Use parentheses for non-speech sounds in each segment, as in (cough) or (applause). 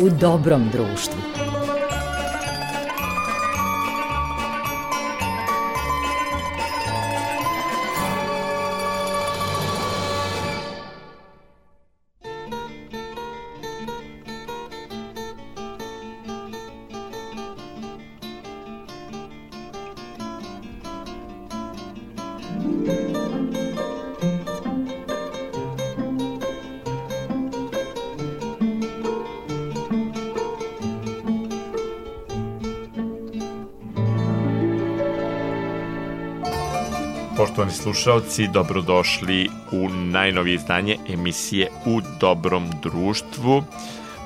u dobrom društvu. Slušalci, dobrodošli u najnovije izdanje emisije U dobrom društvu.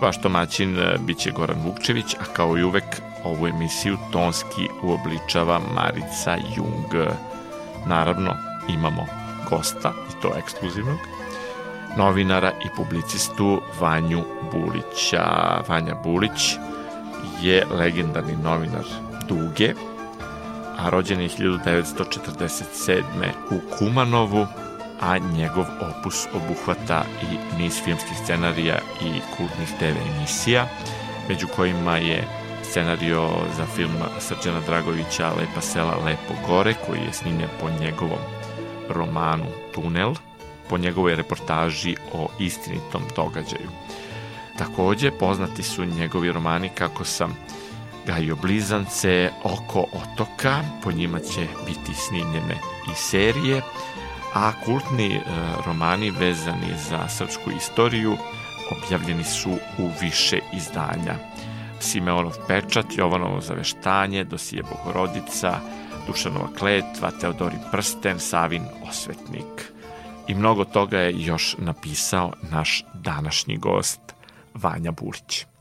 Vaš domaćin e, biće Goran Vukčević, a kao i uvek ovu emisiju tonski uobličava Marica Jung. Naravno, imamo gosta, i to ekskluzivnog, novinara i publicistu Vanju Bulića. Vanja Bulić je legendarni novinar Duge, a rođen je 1947. u Kumanovu, a njegov opus obuhvata i niz filmskih scenarija i kultnih TV emisija, među kojima je scenario za film Srđana Dragovića Lepa sela Lepo gore, koji je snimljen po njegovom romanu Tunel, po njegovoj reportaži o istinitom događaju. Takođe, poznati su njegovi romani Kako sam gajio blizance oko otoka, po njima će biti snimljene i serije, a kultni e, romani vezani za srpsku istoriju objavljeni su u više izdanja. Simeonov pečat, Jovanovo zaveštanje, Dosije Bogorodica, Dušanova kletva, Teodori prsten, Savin osvetnik. I mnogo toga je još napisao naš današnji gost, Vanja Burić.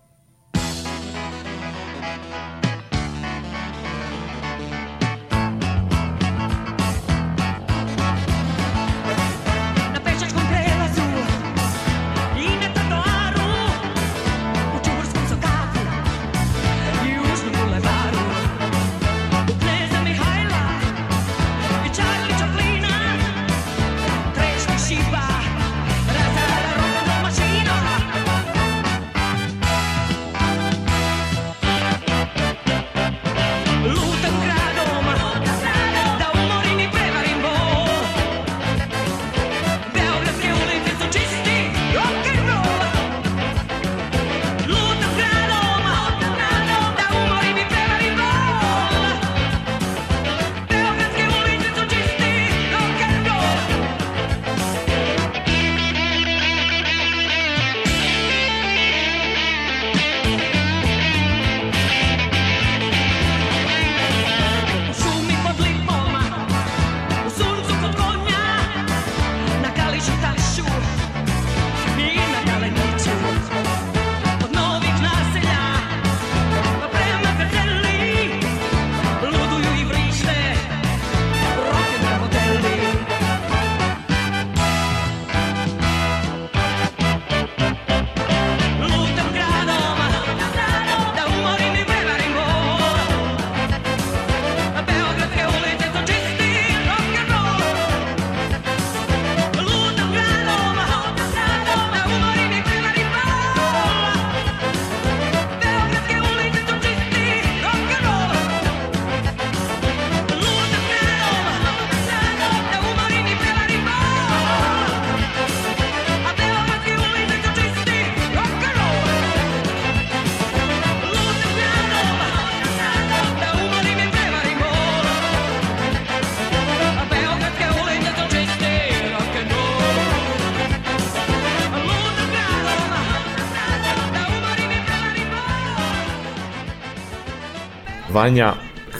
Vanja,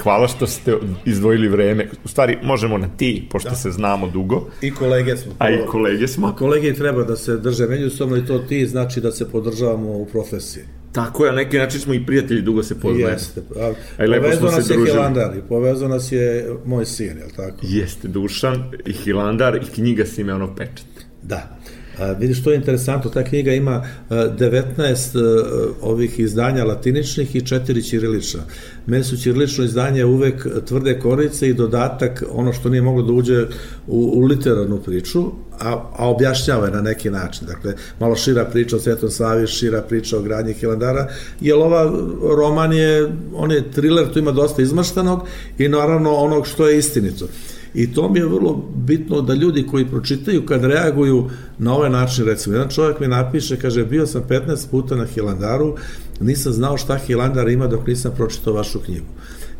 hvala što ste izdvojili vreme. U stvari, možemo na ti, pošto da. se znamo dugo. I kolege smo. A i kolege smo. A kolege treba da se drže međusobno i to ti znači da se podržavamo u profesiji. Tako je, na neki način smo i prijatelji, dugo se poznajemo. Jeste. A, a povezao nas je družili. Hilandar i povezao nas je moj sin, je li tako? Jeste, Dušan i Hilandar i knjiga Simeonov pečat. Da. A, vidiš, to je interesantno, ta knjiga ima 19 ovih izdanja latiničnih i četiri ćirilična. Meni su ćirilično izdanje uvek tvrde korice i dodatak ono što nije moglo da uđe u, u literarnu priču, a, a objašnjava je na neki način. Dakle, malo šira priča o Svetom Savi, šira priča o gradnji Hilandara, jer ova roman je, on je thriller, tu ima dosta izmaštanog i naravno onog što je istinito. I to mi je vrlo bitno da ljudi koji pročitaju kad reaguju na ovaj način, recimo, jedan čovjek mi napiše, kaže, bio sam 15 puta na Hilandaru, nisam znao šta Hilandar ima dok nisam pročitao vašu knjigu.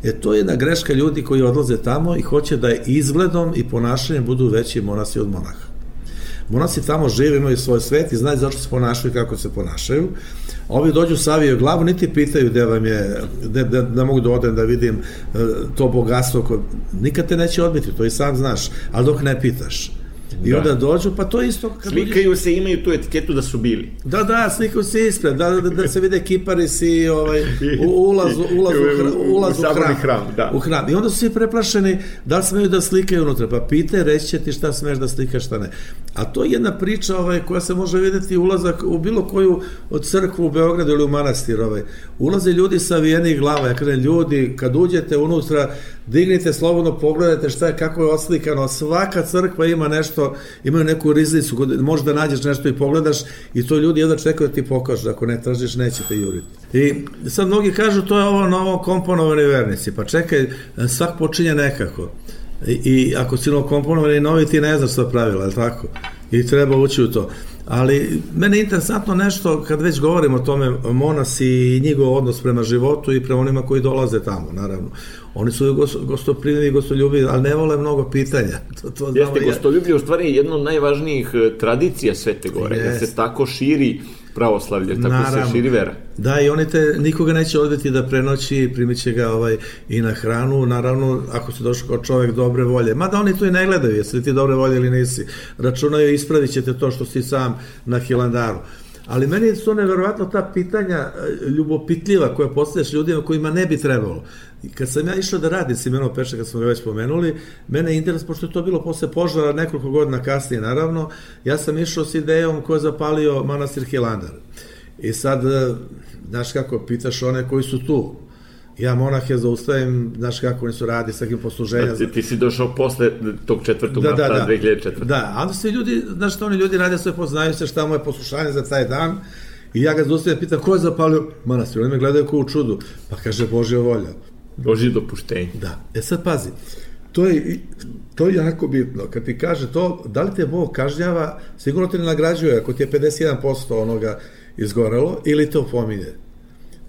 E, to je jedna greška ljudi koji odlaze tamo i hoće da izgledom i ponašanjem budu veći monasi od monaha. Monasi tamo žive, imaju svoj svet i znaju zašto se ponašaju i kako se ponašaju. Ovi dođu saviju glavu, niti pitaju gde vam je, gde, da, da mogu da odem da vidim e, to bogatstvo. Ko, nikad te neće odbiti, to i sam znaš, ali dok ne pitaš. I da. onda dođu, pa to isto... Kad Slikaju uđeš... se, imaju tu etiketu da su bili. Da, da, slikaju se ispred, da, da, da se vide kiparisi, ovaj, (laughs) u, ulaz, ulaz, u, hra, ulaz u, u, hram, hram, da. u hram. I onda su svi preplašeni da li smeju da slikaju unutra, pa pite, reći će ti šta smeš da slikaš, šta ne. A to je jedna priča ovaj, koja se može videti ulazak u bilo koju od crkvu u Beogradu ili u manastir. Ovaj. Ulaze ljudi sa vijenih glava, ja kažem, ljudi, kad uđete unutra, dignite slobodno, pogledajte šta je, kako je oslikano, svaka crkva ima nešto, imaju neku riznicu, možda nađeš nešto i pogledaš i to ljudi jedno čekaju da ti pokažu, ako ne tražiš, neće te juriti. I sad mnogi kažu, to je ovo novo komponovani vernici, pa čekaj, svak počinje nekako. I, i ako si novo komponovani novi, ti ne znaš sva pravila, je tako? I treba ući u to. Ali mene je interesantno nešto, kad već govorimo o tome, monas i njegov odnos prema životu i prema onima koji dolaze tamo, naravno. Oni su gostoprimljivi i gostoljubivi, ali ne vole mnogo pitanja. (laughs) To, to Jeste, gostoljublje u stvari jedna od najvažnijih e, tradicija Svete Gore, yes. da se tako širi pravoslavlje, tako Naravno. se širi vera. Da, i oni te, nikoga neće odbiti da prenoći, primit će ga ovaj, i na hranu, naravno, ako si došao kao čovek dobre volje. Mada oni to i ne gledaju, jesi ti dobre volje ili nisi. Računaju, ispravit ćete to što si sam na Hilandaru. Ali meni to neverovatno ta pitanja e, ljubopitljiva koja postavljaš ljudima kojima ne bi trebalo. I kad sam ja išao da radim Simeno Peša, kad smo ga već pomenuli, mene je interes, pošto je to bilo posle požara nekoliko godina kasnije, naravno, ja sam išao s idejom ko je zapalio manastir Hilandar. I sad, e, znaš kako, pitaš one koji su tu, ja monahe zaustavim, znaš kako oni su radi, sa kim posluženja. Znači, ti si došao posle tog četvrtog da, marta da, da. 2004. Da, a onda svi ljudi, znaš što oni ljudi rade, sve poznaju se šta mu je poslušanje za taj dan, i ja ga zaustavim, pitam, ko je zapalio manastir? Oni me gledaju kao u čudu, pa kaže, Božja volja. Božje dopuštenje. Da. E sad pazi, to je, to je jako bitno. Kad ti kaže to, da li te Bog kažnjava, sigurno te ne nagrađuje ako ti je 51% onoga izgorelo ili te opominje.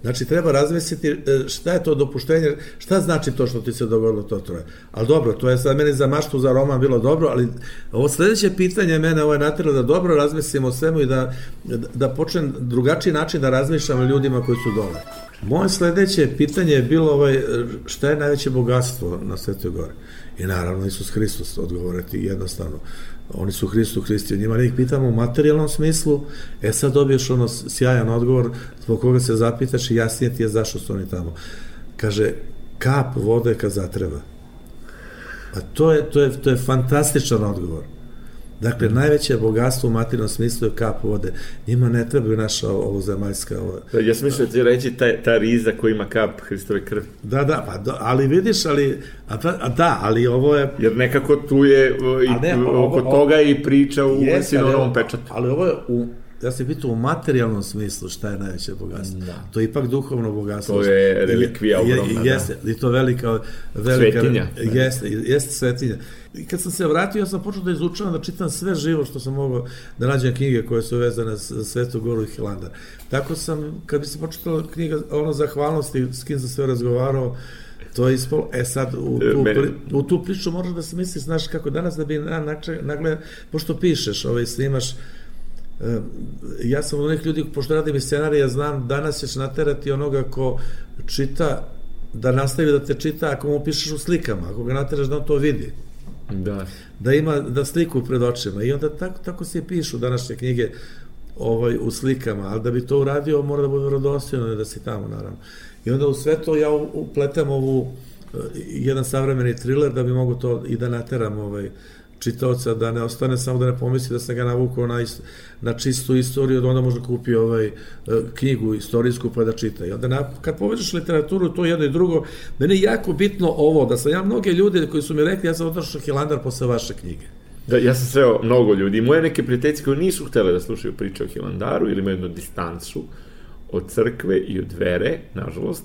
Znači, treba razmisliti e, šta je to dopuštenje, šta znači to što ti se dogodilo to troje. Ali dobro, to je sad meni za maštu, za roman bilo dobro, ali ovo sledeće pitanje mene ovo je natjelo da dobro razmislim o svemu i da, da počnem drugačiji način da razmišljam o ljudima koji su dole. Moje sledeće pitanje je bilo ovaj, šta je najveće bogatstvo na Svetoj Gore? I naravno Isus Hristos odgovoriti jednostavno. Oni su Hristu Hristi, njima ih pitamo u materijalnom smislu, e sad dobiješ ono sjajan odgovor zbog koga se zapitaš i jasnije ti je zašto su oni tamo. Kaže, kap vode kad zatreba. A to je, to je, to je fantastičan odgovor. Dakle, najveće bogatstvo u materijalnom smislu je kap vode. Njima ne trebaju naša ovo zemaljska... Ovo... Da, ja sam mislio da ti reći ta, ta riza koja ima kap Hristove krvi. Da, da, pa, da, ali vidiš, ali, a, pa, a da, ali ovo je... Jer nekako tu je i, ne, ovo, oko ovo, toga i priča u Sinovom pečatu. Ali ovo je u ja se pitam u materijalnom smislu šta je najveće bogatstvo. Da. To je ipak duhovno bogatstvo. To je relikvija ogromna. Je, jeste, da. i to velika, velika svetinja. Jeste, jeste svetinja. I kad sam se vratio, ja sam počeo da izučavam, da čitam sve živo što sam mogao, da nađem knjige koje su vezane za Svetu Goru i Hilandar. Tako sam, kad bi se početala knjiga, ono, zahvalnosti, s kim sam sve razgovarao, to je ispolo, e sad, u tu, pri, u tu priču moraš da se misliš, znaš, kako danas da bi na, nagle, pošto pišeš, ovaj, snimaš, E, ja sam od onih ljudi, pošto radim i scenarija, znam danas ćeš naterati onoga ko čita da nastavi da te čita ako mu pišeš u slikama, ako ga nateraš da on to vidi. Da. Da ima da sliku pred očima i onda tako, tako se pišu današnje knjige ovaj, u slikama, ali da bi to uradio mora da bude rodostojno da si tamo naravno. I onda u sve to ja upletam ovu e, jedan savremeni thriller da bi mogu to i da nateram ovaj, čitaoca da ne ostane samo da ne pomisli da sam ga navukao na, na čistu istoriju, da onda možda kupi ovaj, e, knjigu istorijsku pa da čita. I onda na, kad povežeš literaturu, to jedno i drugo, meni je jako bitno ovo, da sam ja mnoge ljude koji su mi rekli, ja sam odrašao Hilandar posle vaše knjige. Da, ja sam sreo mnogo ljudi. Moje neke prijateljice koji nisu htele da slušaju priče o Hilandaru ili imaju jednu distancu od crkve i od vere, nažalost,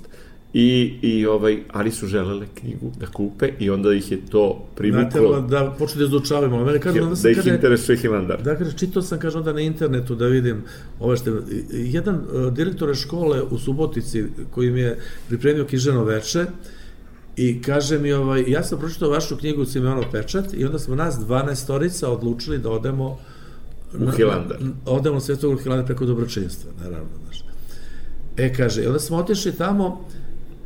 I, i ovaj, ali su želele knjigu da kupe i onda ih je to privuklo. Da počne da izučavamo. Mene kaže, da, da ih kaže, interesuje Hilandar. Da, kaže, čitao sam, kaže, onda na internetu da vidim ove što... Jedan uh, direktore škole u Subotici koji mi je pripremio knjiženo veče, I kaže mi, ovaj, ja sam pročitao vašu knjigu Simeonov pečat i onda smo nas 12 storica odlučili da odemo u Hilandar. Odemo u Svetog Hilandar preko dobročinstva, naravno. Znaš. E, kaže, i onda smo otišli tamo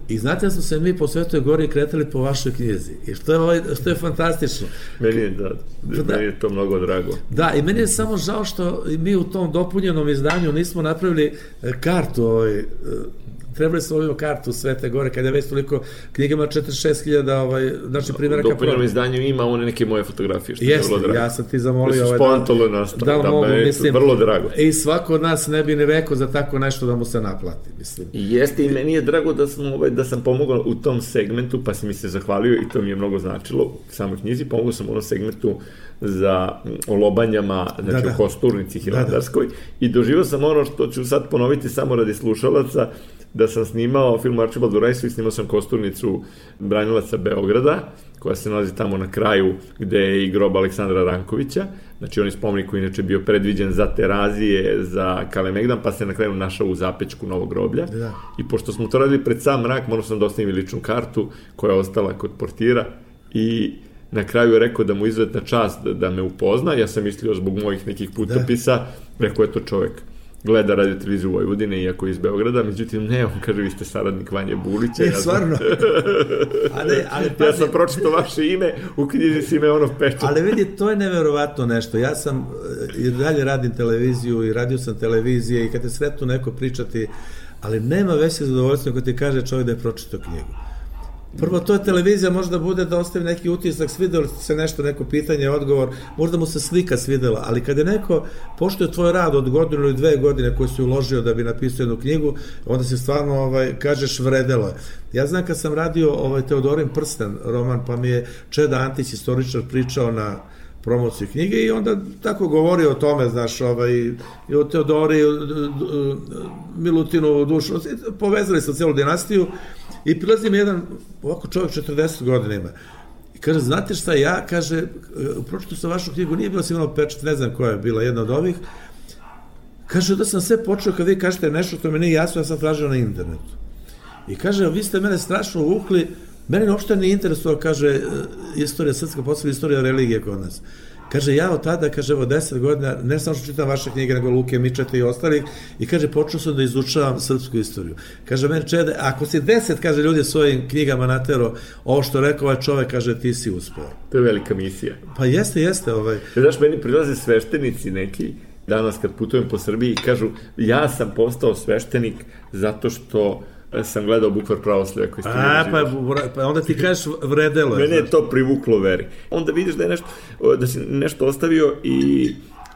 I znate da smo se mi po Svetoj Gori kretali po vašoj knjizi. I što je, ovaj, što je fantastično. Meni je, da, da, meni je to mnogo drago. Da, i meni je samo žao što mi u tom dopunjenom izdanju nismo napravili e, kartu ovaj, trebali smo ovim kartu Svete Gore, kada je već toliko knjigama 46.000 ovaj, znači primjeraka. U dopunjenom izdanju ima one neke moje fotografije, što Jeste, je vrlo drago. ja sam ti zamolio ovaj, da, nas, da, da, mogu, mislim, vrlo drago. I svako od nas ne bi ni rekao za tako nešto da mu se naplati, mislim. I jeste, i meni je drago da sam, ovaj, da sam pomogao u tom segmentu, pa si mi se zahvalio i to mi je mnogo značilo u samoj knjizi, pomogao sam u onom segmentu za olobanjama, znači da, da. u Kosturnici Hilandarskoj da, da. i doživao sam ono što ću sad ponoviti samo radi slušalaca, da sam snimao film Archibald Rajsu i snimao sam kosturnicu Branilaca Beograda, koja se nalazi tamo na kraju gde je i grob Aleksandra Rankovića. Znači, on je spomenik koji inače bio predviđen za terazije, za Kalemegdan, pa se na kraju našao u zapečku novog groblja. Da. I pošto smo to radili pred sam mrak, morao sam da ostavim ličnu kartu koja je ostala kod portira i na kraju je rekao da mu izvedna čast da, da me upozna, ja sam mislio zbog mojih nekih putopisa, da. rekao je to čovek gleda radio televiziju Vojvodine, iako iz Beograda, međutim ne, on kaže vi ste saradnik Vanje Bulića. (laughs) Ne, ja stvarno. ali, ali, pazi, ja sam pročitao vaše ime u knjizi Simeonov pečat. ali vidi, to je neverovatno nešto. Ja sam, i dalje radim televiziju i radio sam televizije i kad te sretnu neko pričati, ali nema veće zadovoljstva ako ti kaže čovjek da je pročitao knjigu. Prvo, to je televizija možda bude da ostavi neki utisak, svidelo se nešto, neko pitanje, odgovor, možda mu se slika svidela, ali kada je neko poštuje tvoj rad od godinu ili dve godine koje si uložio da bi napisao jednu knjigu, onda se stvarno ovaj, kažeš vredelo je. Ja znam kad sam radio ovaj, Teodorin Prsten roman, pa mi je Čeda Antić, istoričar, pričao na promociju knjige i onda tako govori o tome, znaš, ovaj, i o Teodori, Milutinu, Dušu, povezali sa celu dinastiju I prilazi mi jedan, ovako čovjek 40 godina ima, i kaže, znate šta ja, kaže, pročito sam vašu knjigu, nije bilo Simonov pečet, ne znam koja je bila jedna od ovih, kaže, da sam sve počeo kad vi kažete nešto što mi nije jasno, ja sam tražio na internetu. I kaže, vi ste mene strašno uvukli, mene uopšte ne interesuje, kaže, istorija srpska, posebno istorija religije kod nas. Kaže, ja od tada, kaže, evo, deset godina, ne samo što čitam vaše knjige, nego Luke Mičete i ostalih, i kaže, počeo sam da izučavam srpsku istoriju. Kaže, meni čede, ako si deset, kaže, ljudi svojim knjigama natero, ovo što rekao ovaj čovek, kaže, ti si uspeo. To je velika misija. Pa jeste, jeste. Ovaj. Ja, znaš, meni prilaze sveštenici neki, danas kad putujem po Srbiji kažu, ja sam postao sveštenik zato što sam gledao bukvar pravoslavlja koji ste A, pa, pa onda ti kažeš vredelo je. Mene je to privuklo veri. Onda vidiš da je nešto, da si nešto ostavio i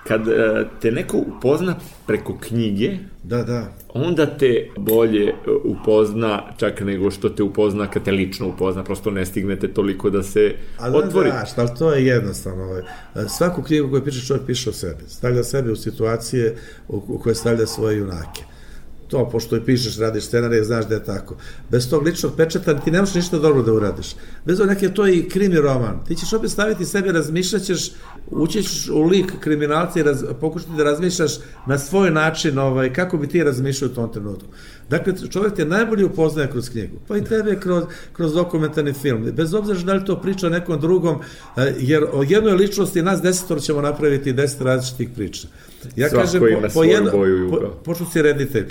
kad e, te neko upozna preko knjige, da, da. onda te bolje upozna čak nego što te upozna kad te lično upozna, prosto ne stignete toliko da se A da, otvori. Da, ali to je jednostavno. Ovaj. Svaku knjigu koju piše čovjek piše o sebi. Stavlja sebe u situacije u koje stavlja svoje junake to, pošto je pišeš, radiš scenarije, znaš da je tako. Bez tog ličnog pečata ti nemaš ništa dobro da uradiš. Bez ovog neke, to i krimi roman. Ti ćeš opet staviti sebe, razmišljaćeš, ućeš u lik kriminalca i raz, pokušati da razmišljaš na svoj način ovaj, kako bi ti razmišljao u tom trenutku. Dakle, čovjek te najbolje upoznaje kroz knjigu, pa i tebe kroz, kroz dokumentarni film. Bez obzira da li to priča nekom drugom, eh, jer o jednoj ličnosti nas desetor ćemo napraviti deset različitih priča. Ja Svako kažem, po, po, jedno, po, pošto si reditelj,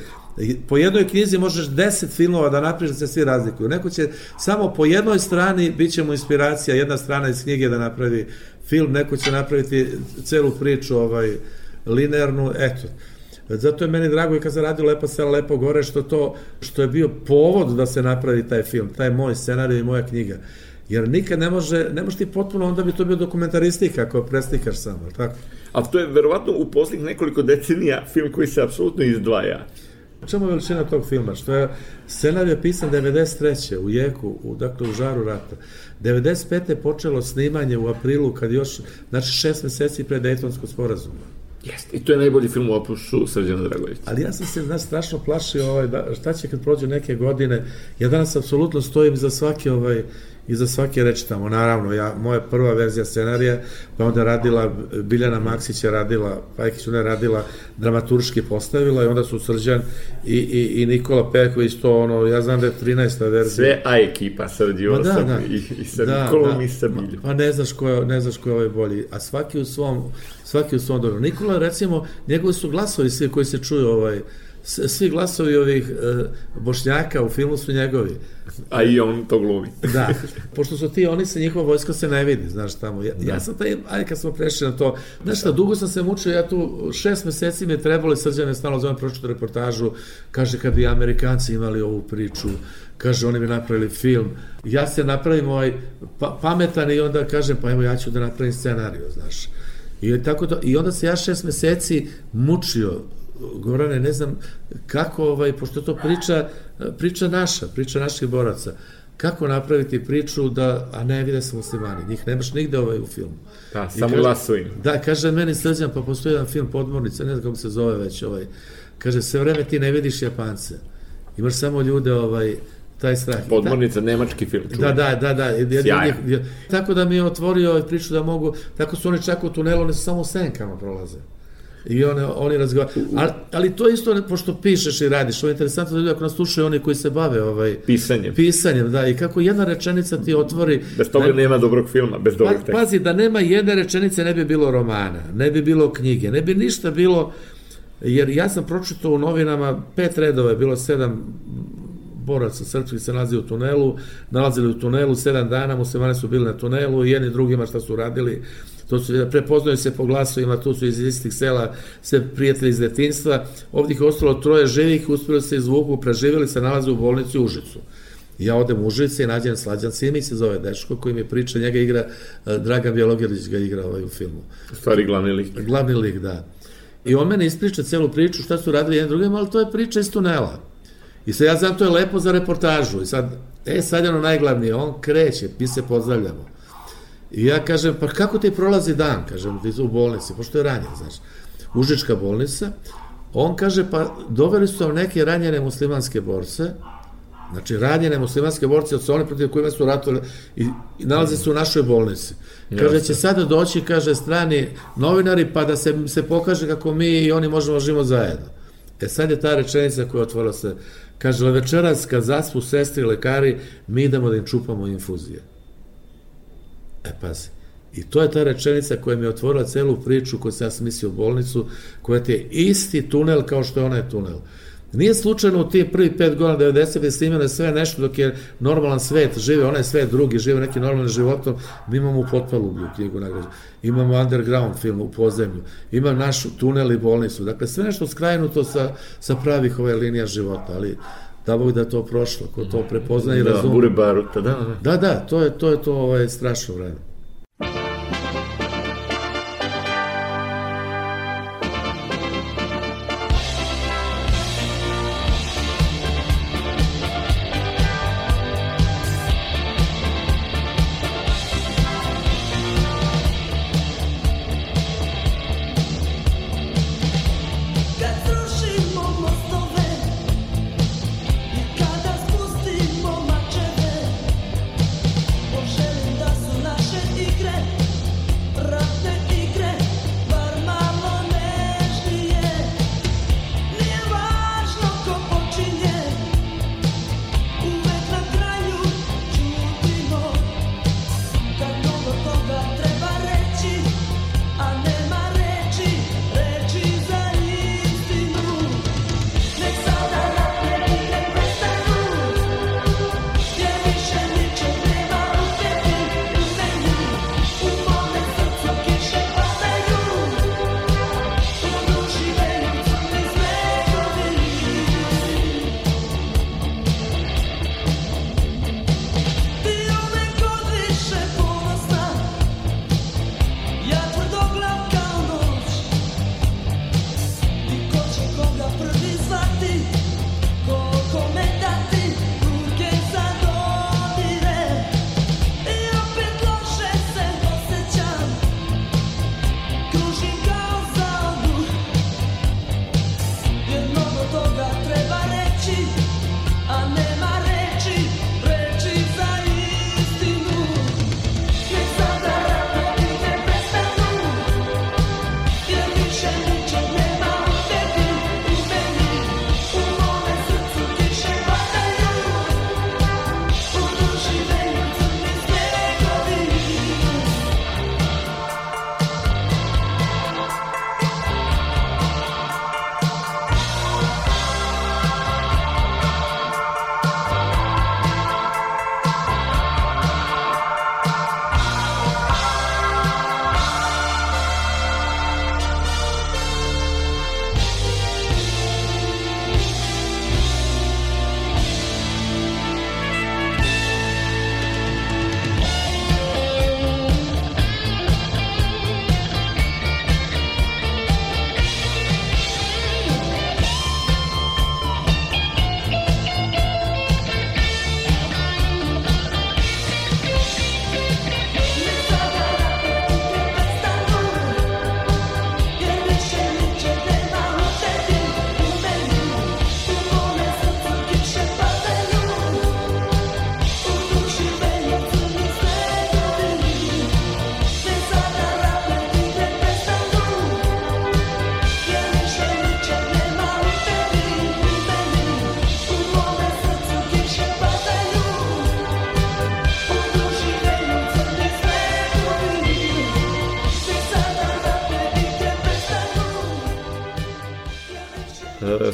po jednoj knjizi možeš deset filmova da napriš da se svi razlikuju. Neko će samo po jednoj strani bit će mu inspiracija, jedna strana iz knjige da napravi film, neko će napraviti celu priču ovaj, linearnu, eto. Zato je meni drago i kad sam radio Lepa sela, Lepo gore, što to, što je bio povod da se napravi taj film, taj moj scenarij i moja knjiga. Jer nikad ne može, ne može ti potpuno, onda bi to bio dokumentaristika ako preslikaš samo, tako? A to je verovatno u posljednjih nekoliko decenija film koji se apsolutno izdvaja. Čemu je veličina tog filma? Što je, scenarij je pisan 93. u jeku, u, dakle u žaru rata. 95. je počelo snimanje u aprilu, kad još, znači šest meseci pre Dejtonskog sporazuma. Jeste, i to je najbolji film u opusu Srđana Dragovića. Ali ja sam se znaš, strašno plašio ovaj, da, šta će kad prođe neke godine. Ja danas apsolutno stojim za svaki ovaj, iza svake reči tamo. Naravno, ja, moja prva verzija scenarija, pa onda radila, Biljana Maksić je radila, Pajkić ona je radila, dramaturški postavila i onda su Srđan i, i, i Nikola Peković to, ono, ja znam da je 13. verzija. Sve A ekipa, Srđio da, da, i, i sa da, Nikolom da, i sa Biljom. Pa ne znaš ko je, ne znaš ko je ovaj bolji. A svaki u svom, svaki u svom dobro. Nikola, recimo, njegovi su glasovi svi koji se čuju ovaj, svi glasovi ovih e, bošnjaka u filmu su njegovi. A i on to glumi. (laughs) da, pošto su ti, oni se, njihova vojska se ne vidi, znaš tamo. Ja, da. ja sam taj, aj kad smo prešli na to, znaš šta, dugo sam se mučio, ja tu šest meseci mi je trebalo i srđane stalo zovem pročito reportažu, kaže kad bi Amerikanci imali ovu priču, kaže oni bi napravili film, ja se napravim ovaj pa, pametan i onda kažem pa evo ja ću da napravim scenariju, znaš. I, tako to, I onda se ja šest meseci mučio Gorane, ne znam kako, ovaj, pošto to priča, priča naša, priča naših boraca, kako napraviti priču da, a ne vide se muslimani, njih nemaš nigde ovaj u filmu. Da, I samo kaže, im. Da, kaže meni srđan, pa postoji jedan film Podmornica, ne znam kako se zove već, ovaj, kaže, sve vreme ti ne vidiš Japance, imaš samo ljude, ovaj, taj strah. Podmornica, da, nemački film. Čuvaj. Da, da, da, da. Sjajan. Tako da mi je otvorio priču da mogu, tako su oni čak u tunelu, oni su samo senkama prolaze. I one, oni razgovaraju. Ali, ali to isto, pošto pišeš i radiš, ovo je interesantno da ljudi ako nas slušaju oni koji se bave ovaj, pisanjem. Pisanjem, da, i kako jedna rečenica ti otvori... Bez toga ne, nema dobrog filma, bez dobrog pa, teksta. Pazi, da nema jedne rečenice ne bi bilo romana, ne bi bilo knjige, ne bi ništa bilo... Jer ja sam pročitao u novinama, pet redova je bilo sedam boraca srpskih se nalazi u tunelu, nalazili u tunelu sedam dana, muslimani su bili na tunelu, jedni drugima šta su radili, to su, prepoznaju se po glasovima, tu su iz istih sela sve prijatelji iz detinstva, ovdje ih ostalo troje živih, uspjeli se izvuku, preživjeli se, nalaze u bolnici u Užicu. Ja odem u Užice i nađem Slađan Simić, se zove Deško, koji mi priča, njega igra, uh, Dragan Bjelogirlić ga igra ovaj u filmu. Stvari glavni lik. Glavni lik, da. I on mene ispriča celu priču, šta su radili jedan drugim, ali to je priča iz tunela. I sad ja znam, to je lepo za reportažu. I sad, e, sad je ono najglavnije, on kreće, mi se pozdravljamo. I ja kažem, pa kako ti prolazi dan, kažem, ti u bolnici, pošto je ranjen, znaš, Užička bolnica, on kaže, pa doveli su neke ranjene muslimanske borce, znači ranjene muslimanske borce od one protiv kojima su ratovali i, i nalaze se u našoj bolnici. Kaže, će sada doći, kaže, strani novinari, pa da se, se pokaže kako mi i oni možemo živimo zajedno. E sad je ta rečenica koja otvorila se, kaže, večeras kad zaspu sestri i lekari, mi idemo da im čupamo infuzije. E pazi, i to je ta rečenica koja mi je otvorila celu priču koju sam ja smislio u bolnicu, koja ti je isti tunel kao što je onaj tunel. Nije slučajno u tih prvi pet godina 90. gde se imene sve nešto dok je normalan svet, žive onaj svet drugi, žive neki normalni životom, mi imamo u potpalu u knjigu nagrađu, imamo underground film u pozemlju, ima naš tunel i bolnicu, dakle sve nešto skrajnuto sa, sa pravih ove linija života, ali da Bog da to prošlo, ko to prepozna i da, razumije. Da, bure baruta, da, da. Da, da, to je to, je to ovaj, strašno vreme.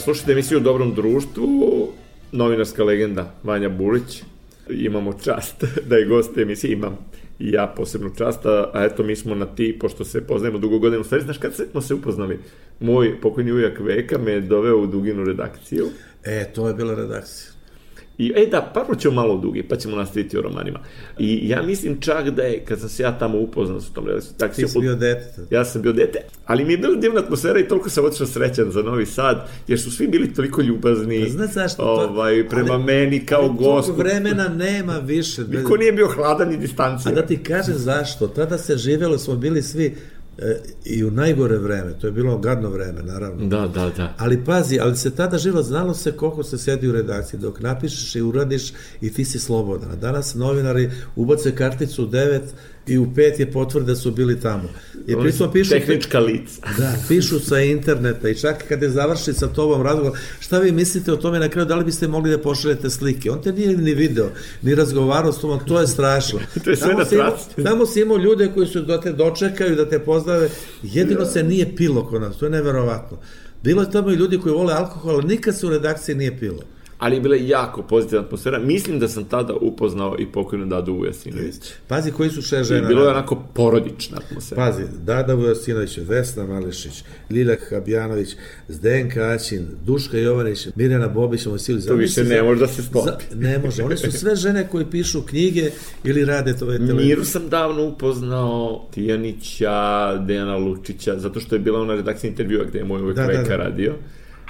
Slušajte emisiju u Dobrom društvu, novinarska legenda Vanja Bulić. Imamo čast (laughs) da je gost emisije, imam i ja posebnu čast, a, eto mi smo na ti, pošto se poznajemo dugo godina, u stvari znaš kad smo se upoznali? Moj pokojni ujak Veka me je doveo u Duginu redakciju. E, to je bila redakcija. I, e da, prvo ćemo malo dugi, pa ćemo nastaviti o romanima. I ja mislim čak da je, kad sam se ja tamo upoznao sa tom redakcijom... Ti si bio dete. Ja sam bio dete, ali mi je bila divna atmosfera i toliko sam otišao srećan za Novi Sad, jer su svi bili toliko ljubazni. Pa znaš zašto? Ovaj, prema ali, meni kao gost. Ali vremena nema više. Niko nije bio hladan i distancijan. A da ti kažem zašto? Tada se živelo, smo bili svi i u najgore vreme, to je bilo gadno vreme, naravno. Da, da, da. Ali pazi, ali se tada živo znalo se koliko se sedi u redakciji, dok napišeš i uradiš i ti si slobodan. Danas novinari ubace karticu 9 i u pet je potvrda da su bili tamo. I pritom pišu... Tehnička lica. (laughs) Da, pišu sa interneta i čak kad je završi sa tobom razgovor, šta vi mislite o tome na kraju, da li biste mogli da pošaljete slike? On te nije ni video, ni razgovarao s tobom, to je strašno. (laughs) to je sve na traci. Tamo si imao ljude koji su da te dočekaju, da te pozdrave, jedino se nije pilo kod nas, to je neverovatno. Bilo je tamo i ljudi koji vole alkohol, nikad se u redakciji nije pilo ali je bila jako pozitivna atmosfera. Mislim da sam tada upoznao i pokojnu Dadu Vujasinović. Pazi, koji su še žena? I bilo je onako porodična atmosfera. Pazi, Dada Vujasinović, Vesna Mališić, Lilja Habjanović, Zdenka Aćin, Duška Jovanić, Mirjana Bobić, Mojsili. To više ne može da se sklopi. ne može. One su sve žene koje pišu knjige ili rade to televizije. Miru sam davno upoznao Tijanića, Dejana Lučića, zato što je bila ona redakcija intervjua gde je moj uvek da, veka da, da. radio.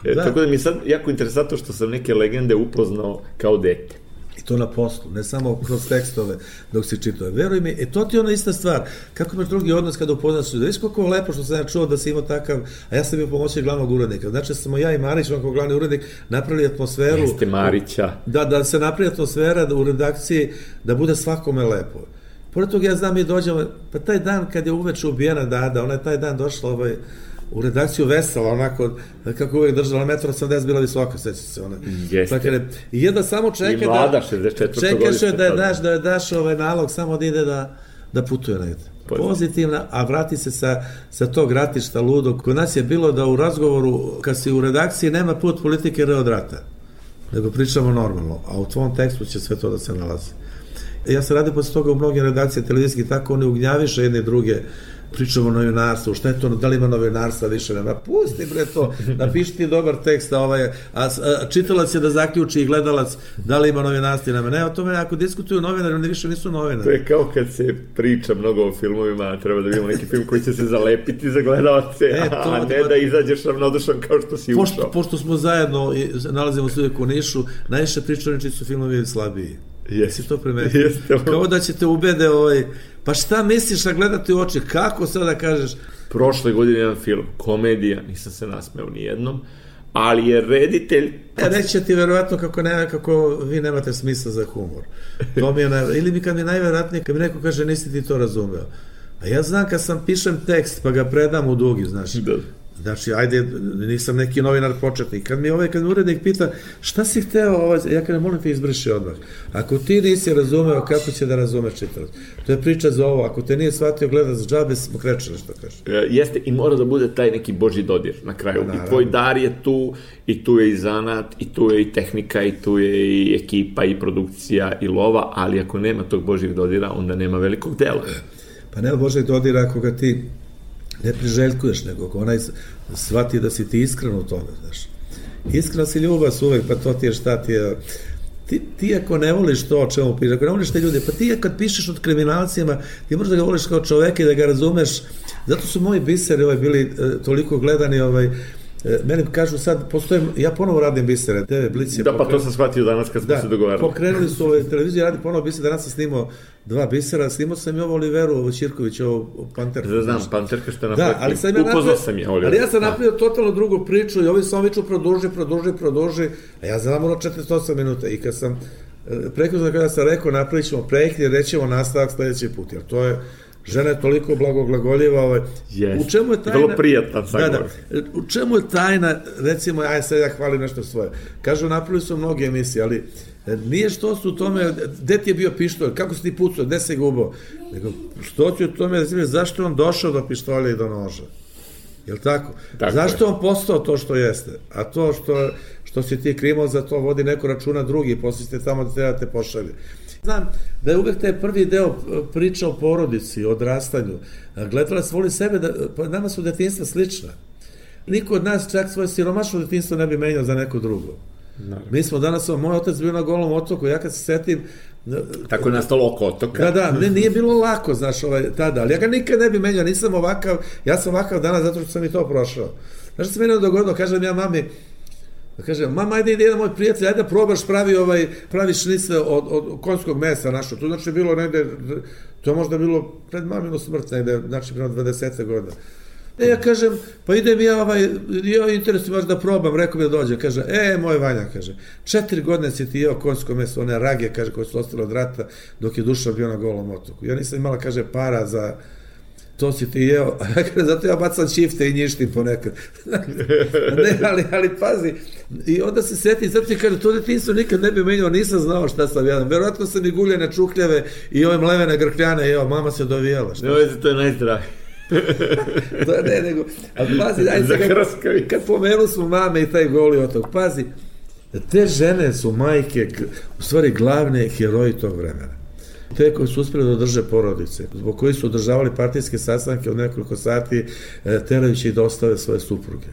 E, da. Tako da mi je sad jako interesantno što sam neke legende upoznao kao dete. I to na poslu, ne samo kroz tekstove dok se čitao. Veruj mi, e to ti je ona ista stvar. Kako imaš drugi odnos kada upoznaš ljudi? Viš koliko lepo što sam ja čuo da si imao takav, a ja sam bio pomoćnik glavnog urednika. Znači, smo ja i Marić, on kao glavni urednik, napravili atmosferu. Jeste Marića. Da, da se napravi atmosfera da u redakciji, da bude svakome lepo. Pored toga ja znam i dođemo, pa taj dan kad je uveče ubijena Dada, ona je taj dan došla ovaj, u redakciju vesela, onako, kako uvek držala, metro 80 bila visoka, seća se ona. Jeste. Dakle, I jedna samo čeka I mlada, da... 64. Čekaš je da je daš, da je daš ovaj nalog samo da ide da, da putuje negde. Pozitivna, a vrati se sa, sa tog ratišta ludog. Kod nas je bilo da u razgovoru, kad si u redakciji, nema put politike re od rata. Nego pričamo normalno, a u tvom tekstu će sve to da se nalazi. Ja se radim posle toga u mnogim redakcije televizijskih, tako oni ugnjaviše jedne druge pričamo o novinarstvu, šta je to, da li ima novinarstva više, nema, pusti bre to, napiši ti dobar tekst, a, ovaj, a, a čitalac je da zaključi i gledalac da li ima novinarstva, nema, ne, o tome ako diskutuju novinari, oni više nisu novinari. To je kao kad se priča mnogo o filmovima, treba da vidimo neki film koji će se zalepiti za gledalce, e, to, a ne da izađeš ravnodušan kao što si pošto, ušao. Pošto smo zajedno, nalazimo se uvijek u Nišu, najviše pričaniči su filmovi slabiji. Jesi to primetio? Jeste. Kao da ćete ubede ovaj, pa šta misliš da gledati u oči, kako sad da kažeš? Prošle godine jedan film, komedija, nisam se nasmeo ni jednom, ali je reditelj... E, reći ti verovatno kako, ne, kako vi nemate smisla za humor. To mi je naj... Ili mi kad mi najverovatnije, kad mi neko kaže nisi ti to razumeo. A ja znam kad sam pišem tekst pa ga predam u dugi, znaš. Da. Znači, ajde, nisam neki novinar početnik. Kad mi ovaj, kad mi urednik pita šta si hteo, ovaj, ja kada molim te izbriši odmah. Ako ti nisi razumeo, kako će da razumeš čitalac? To je priča za ovo. Ako te nije shvatio gleda za džabe, smo krečili što kaže. E, jeste, i mora da bude taj neki boži dodir na kraju. Naravno. I tvoj dar je tu, i tu je i zanat, i tu je i tehnika, i tu je i ekipa, i produkcija, i lova, ali ako nema tog božih dodira, onda nema velikog dela. Pa nema božih dodira ako ga ti ne priželjkuješ, nego onaj shvati da si ti iskren u tome, znaš. Iskrena si ljubav uvek, pa to ti je šta ti je... Ti, ti ako ne voliš to o čemu pišeš, ako ne voliš te ljude, pa ti kad pišeš od kriminalcima, ti možeš da ga voliš kao čoveka i da ga razumeš. Zato su moji biseri ovaj, bili e, toliko gledani, ovaj, E, meni kažu sad, postoje, ja ponovo radim bisere, TV Blic je Da, pa to sam shvatio danas kad smo da, se dogovarali. pokrenuli su ove televizije, radi ponovo bisere, danas sam snimao dva bisera, snimao sam i ovo Oliveru, ovo Ćirković, ovo Panterka. Da, znam, Panterka što je napravio. Da, ali sam ja napravio, sam je, Ali ja sam da. napravio totalno drugu priču i ovi sam viču produži, produži, produži, a ja znam ono 48 minuta i kad sam e, prekruzno kada sam rekao napravit ćemo projekt i rećemo nastavak sledeći put, jer to je žena je toliko blagoglagoljiva, ovaj, yes. u čemu je tajna... Vrlo prijatan da, da, u čemu je tajna, recimo, aj sad ja hvalim nešto svoje. Kažu, napravili su mnoge emisije, ali e, nije što su u tome, gde ti je bio pištolj, kako si ti pucao, gde se gubao, nego što ti u tome, recimo, zašto je on došao do pištolja i do noža? Jel tako? tako Zašto je. on postao to što jeste? A to što, što si ti krimao za to vodi neko računa drugi, posle ste tamo da treba da te pošalje. Znam da je uvek taj prvi deo e, priča o porodici, o odrastanju. Gledala se voli sebe, da, pa nama su detinstva slična. Niko od nas čak svoje siromašno detinstvo ne bi menjao za neko drugo. Naravno. Mi smo danas, moj otac bio na golom otoku, ja kad se setim... Tako je nastalo oko otoka. Da, da, ne, nije bilo lako, znaš, ovaj, tada, ali ja ga nikad ne bi menjao, nisam ovakav, ja sam ovakav danas zato što sam i to prošao. Znaš što se meni dogodilo, kažem ja mami, Da kaže, mama, ajde ide jedan moj prijatelj, ajde da probaš pravi, ovaj, pravi šnice od, od konjskog mesa našo. To znači bilo negde, to je možda bilo pred maminu smrt negde, znači prema 20. godina. E, ja kažem, pa idem ja, ovaj, ja interesujem vas da probam, rekao mi da dođe. Kaže, e, moj Vanja, kaže, četiri godine si ti jeo konjsko meso, one rage, kaže, koje su ostale od rata, dok je duša bio na golom otoku. Ja nisam imala, kaže, para za, to si ti jeo, (laughs) a ja kaže, zato ja bacam čifte i njištim ponekad. (laughs) ne, ali, ali pazi, i onda se seti, zato ti kaže, to detinstvo nikad ne bi menjao, nisam znao šta sam jedan. Verovatno sam i guljene čukljeve i ove mlevene grkljane jeo, mama se dovijela. Šta? Ne, to je najzdravije. (laughs) to ne, nego, ali pazi, ajde se kad, kad pomenu su mame i taj goli otok, pazi, te žene su majke, u stvari glavne heroji tog vremena te koji su uspeli da održe porodice, zbog koji su održavali partijske sastanke od nekoliko sati, e, terajući ih da ostave svoje supruge.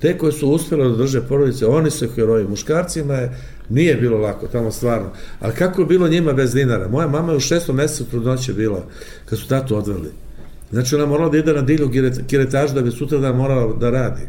Te koji su uspeli da održe porodice, oni su heroji. Muškarcima je, nije bilo lako, tamo stvarno. Ali kako je bilo njima bez dinara? Moja mama je u šestom mesecu trudnoće bila, kad su tatu odveli. Znači ona morala da ide na dilju kiretažu da bi sutra da morala da radi.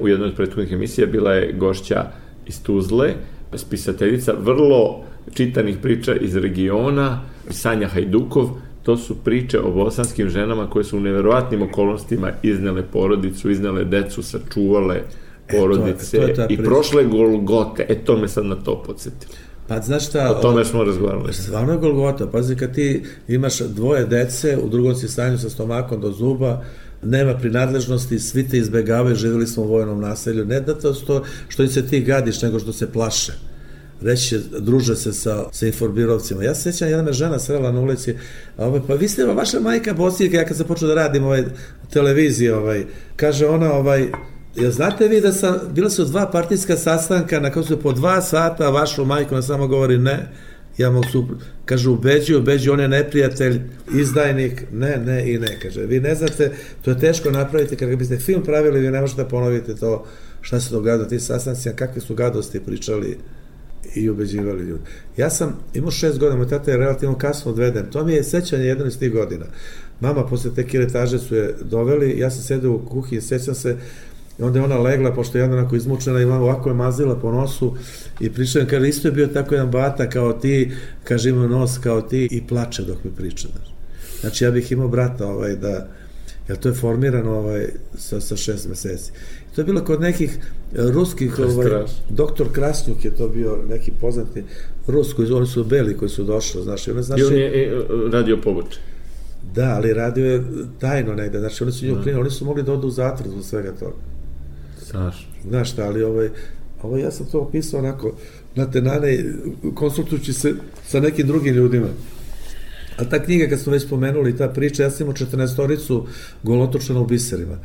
U jednoj od prethodnih emisija bila je gošća iz Tuzle, spisateljica, vrlo čitanih priča iz regiona, Sanja Hajdukov, to su priče o bosanskim ženama koje su u neverovatnim okolnostima iznele porodicu, iznele decu, sačuvale porodice e, to je, to je i prošle Golgote. E, to me sad na to podsjetilo. Pa znaš šta... O tome smo razgovarali. Stvarno je Golgota. Pazi, kad ti imaš dvoje dece, u drugom si stanju sa stomakom do zuba, nema prinadležnosti, svi te izbegavaju, živjeli smo u vojnom naselju. Ne da to što, što im se ti gadiš, nego što se plaše reći druže se sa, sa informirovcima. Ja se sjećam, jedna me žena srela na ulici, a ovaj, pa vi ste vaša majka Bosijka, ja kad sam počeo da radim ovaj, televizije, ovaj, kaže ona, ovaj, Ja znate vi da sam, bila su dva partijska sastanka na kao su po dva sata, vašu majku na samo govori ne, ja mogu su, kaže, ubeđuju, ubeđuju, on je neprijatelj, izdajnik, ne, ne i ne, kaže. Vi ne znate, to je teško napraviti, kada biste film pravili, vi ne možete ponoviti to šta se događa ti sastanci, kakve su gadosti pričali i ubeđivali ljudi. Ja sam imao šest godina, moj tata je relativno kasno odveden. To mi je sećanje jedno iz tih godina. Mama posle te kiretaže su je doveli, ja sam sedeo u kuhinji, sećam se, i onda je ona legla, pošto je jedna onako izmučena i ovako je mazila po nosu i pričam, kaže, isto je bio tako jedan bata kao ti, kaže, ima nos kao ti i plače dok mi priča. Znači, ja bih imao brata ovaj, da, jer to je formirano ovaj, sa, sa šest meseci. To je bilo kod nekih e, ruskih, ovaj, doktor Krasnjuk je to bio neki poznati Rus, koji, oni su beli koji su došli, znaš, i on, znači, I on je e, radio poboče. Da, ali radio je tajno negde, znači oni su nju da. oni su mogli da odu u zatvor zbog svega toga. Znaš. Znaš šta, ali ovaj, ovaj, ja sam to opisao onako, na tenane, konsultujući se sa nekim drugim ljudima. A ta knjiga, kad smo već spomenuli, ta priča, ja sam imao 14-toricu golotočana u biserima.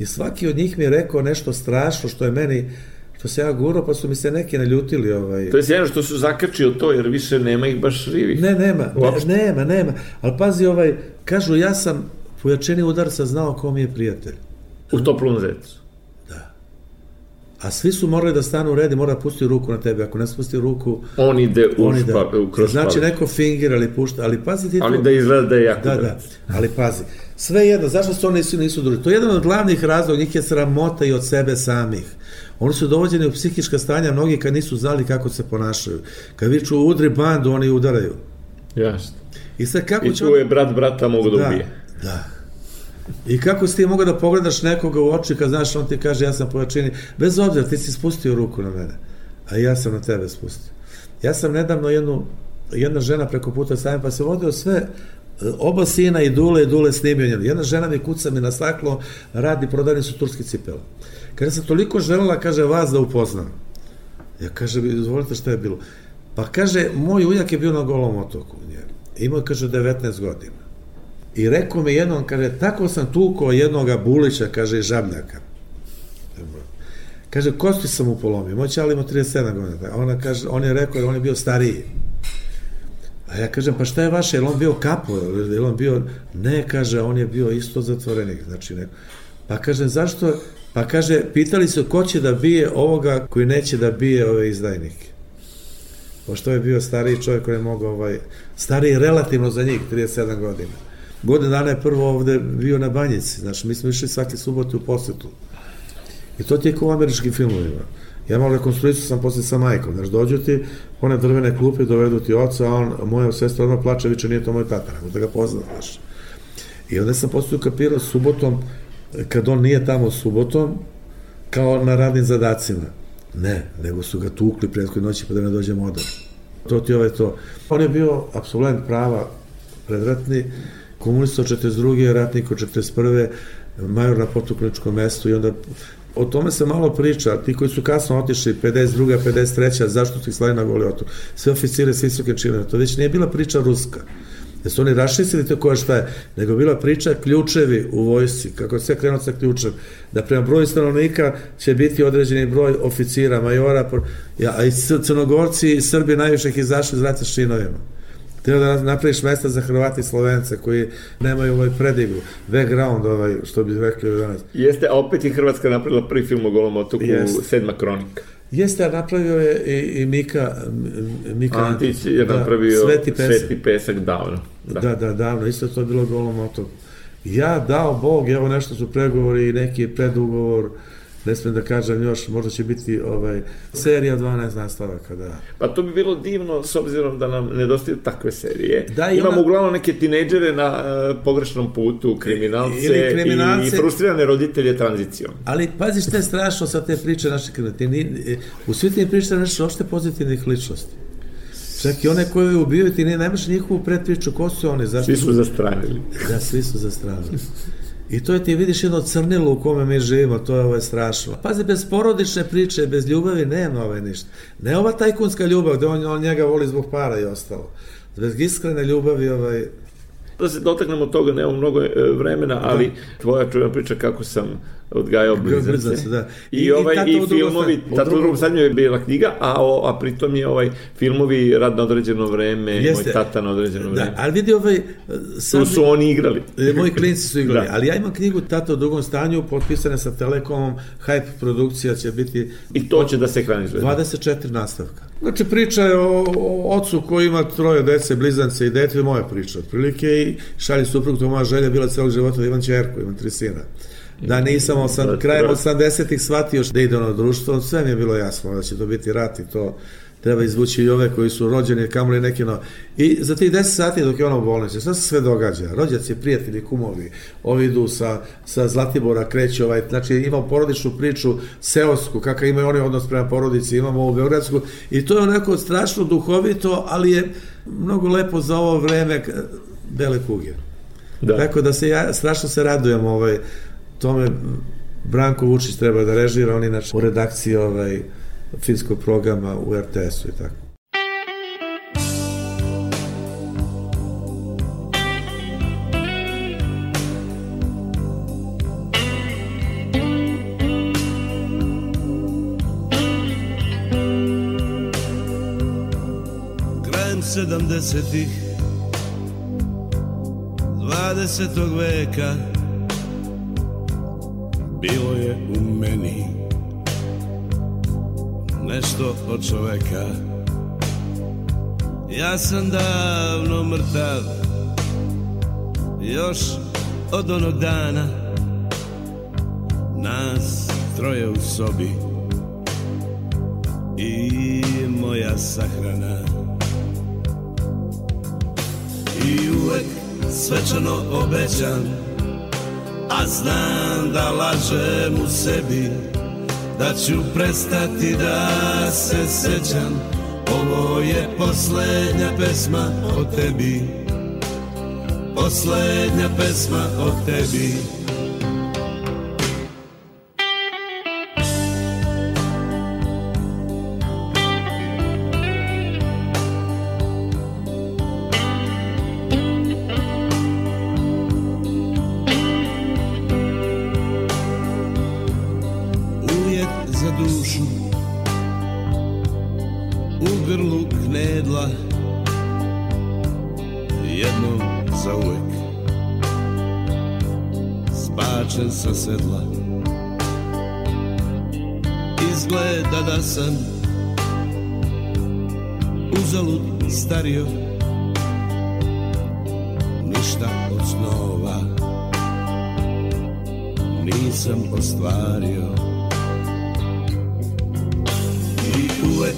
I svaki od njih mi je rekao nešto strašno što je meni što se ja guro, pa su mi se neki naljutili. Ovaj. To je sjajno što su zakačio to, jer više nema ih baš živih. Ne, nema, ne, nema, nema. Ali pazi, ovaj, kažu, ja sam pojačeni udarca znao ko mi je prijatelj. U toplom zecu. A svi su morali da stanu u red i mora da pusti ruku na tebe. Ako ne spusti ruku... On ide u, on ide. Špa, u kroz Znači neko finger ali pušta, ali pazi ti to... Ali da izgleda da je jako da, da, ali pazi. Sve jedno, zašto se oni nisu, nisu druži? To je jedan od glavnih razloga, njih je sramota i od sebe samih. Oni su dovođeni u psihička stanja, mnogi kad nisu znali kako se ponašaju. Kad viču udri bandu, oni udaraju. Jasno. I sad kako I tu je brat brata mogu da, da ubije. Da. I kako si ti mogao da pogledaš nekoga u oči kad znaš on ti kaže ja sam pojačini, bez obzira ti si spustio ruku na mene, a ja sam na tebe spustio. Ja sam nedavno jednu, jedna žena preko puta stavim pa se vodio sve oba sina i Dule i Dule snimio njenu. Jedna žena mi kuca mi na staklo, radi, prodani su turski cipela. Kada sam toliko želela, kaže, vas da upoznam. Ja kaže, izvolite šta je bilo. Pa kaže, moj ujak je bio na golom otoku. Imao, kaže, 19 godina. I rekao mi jednom, kaže, tako sam tukao jednoga bulića, kaže, žabljaka. Kaže, kosti sam mu polomio, moj čali ima 37 godina. Ona kaže, on je rekao, on je bio stariji. A ja kažem, pa šta je vaše, je on bio kapo, je on bio, ne, kaže, on je bio isto zatvorenik, znači ne. Pa kaže, zašto, pa kaže, pitali su ko će da bije ovoga koji neće da bije ove izdajnike. Pošto je bio stariji čovjek koji je mogao, ovaj, stariji relativno za njih, 37 godina. Godin dana je prvo ovde bio na banjici, znači mi smo išli svake subote u posetu. I to ti je kao u američkim filmovima. Ja malo rekonstruiciju sam posle sa majkom, znaš, dođu ti, one drvene klupe, dovedu ti oca, a on, moja sestra odmah plače, viče, nije to moj tata, nego da ga pozna, znaš. I onda sam posle ukapirao subotom, kad on nije tamo subotom, kao na radnim zadacima. Ne, nego su ga tukli prethodne noći pa da ne dođe model. To ti ovaj to. On je bio absolvent prava predratni, komunista od 42. ratnik od 41. major na potukličkom mestu i onda o tome se malo priča, ti koji su kasno otišli, 52. 53. zašto su ih slali na goli otok, sve oficire s visoke čine, to već nije bila priča ruska, da su oni raščistili to koja šta je, nego bila priča ključevi u vojsci, kako je sve krenuo sa ključem, da prema broju stanovnika će biti određeni broj oficira, majora, a i crnogorci i Srbi najviše ih izašli iz rata šinovima. Treba da napraviš mesta za Hrvati i Slovence koji nemaju ovaj predigu, background, ovaj, što bi rekli danas. Jeste, a opet je Hrvatska napravila prvi film o Golom otoku, Jeste. Sedma kronika. Jeste, a napravio je i, i Mika, Mika Antić je da, napravio Sveti pesak, Sveti pesak davno. Da. da, da, davno, isto to je bilo Golom otoku. Ja dao Bog, evo nešto su pregovori i neki predugovor, ne smem da kažem još, možda će biti ovaj, serija 12 nastavaka, da. Pa to bi bilo divno s obzirom da nam nedostaju takve serije. Da, Imamo ona... uglavnom neke tinejdžere na uh, pogrešnom putu, kriminalce, Ili kriminalce i frustrirane roditelje tranzicijom. Ali pazi što je strašno sa te priče naše kriminalce. U svi tim pričama nešto ošte pozitivnih ličnosti. Čak i one koje ubijaju, ti ne nemaš njihovu predpriču, ko su one? Zašto svi su zastranili. Da, svi su zastranili. I to je ti vidiš jedno crnilo u kome mi živimo, to je ovo je strašno. Pazi, bez porodične priče, bez ljubavi nema ove ništa. Ne ova tajkunska ljubav, gde on, on njega voli zbog para i ostalo. Bez iskrene ljubavi, ovaj, da se dotaknemo toga, nemamo mnogo e, vremena, ali da. tvoja čujena priča kako sam odgajao blizance. Da. I, I, ovaj, i, i filmovi, u drugom stanju je bila knjiga, a, o, a pritom je ovaj filmovi rad na određeno vreme, Jeste. moj tata na određeno da, vreme. Ali vidi ovaj... Sam, su oni igrali. Moji klinci su igrali, (laughs) da. ali ja imam knjigu Tata u drugom stanju, potpisane sa Telekomom, Hype produkcija će biti... I to će da se ekranizuje. 24 nastavka. Znači, priča je o, o ocu koji ima troje dece, blizance i dete, moja priča, otprilike, i šalje suprug, to moja želja bila celog života da imam čerku, imam tri sina. Da nisam osam, krajem 80-ih shvatio da ide ono društvo, sve mi je bilo jasno da će to biti rat i to treba izvući i ove koji su rođeni, kamoli neki no. I za tih 10 sati dok je ono u bolnici, šta se sve događa? Rođaci, prijatelji, kumovi, ovi idu sa, sa Zlatibora, kreću, ovaj, znači imamo porodičnu priču seosku, kakav imaju oni odnos prema porodici, imamo ovu Beogradsku, i to je onako strašno duhovito, ali je mnogo lepo za ovo vreme bele kuge. Da. Tako da se ja strašno se radujem ovaj, tome Branko Vučić treba da režira, on inače u redakciji ovaj, filmskog programa u RTS-u i tako. Sedamdesetih 20. veka bilo je u meni nešto od čoveka. Ja sam davno mrtav Još od onog dana. Nas troje u sobi I moja sahrana. I uvek svečano obećam Znam da lažem u sebi Da ću prestati da se sećam. Ovo je poslednja pesma o tebi. Poslednja pesma o tebi Izgleda da sam Uzalud stario. Ništa od snova Nisam ostvario. I uvek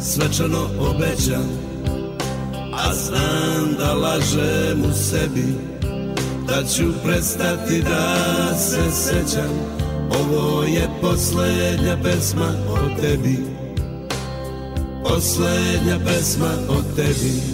svečano obećam A znam da lažem u sebi Da ću prestati da se sećam Ovo je poslednja pesma o tebi. Poslednja pesma o tebi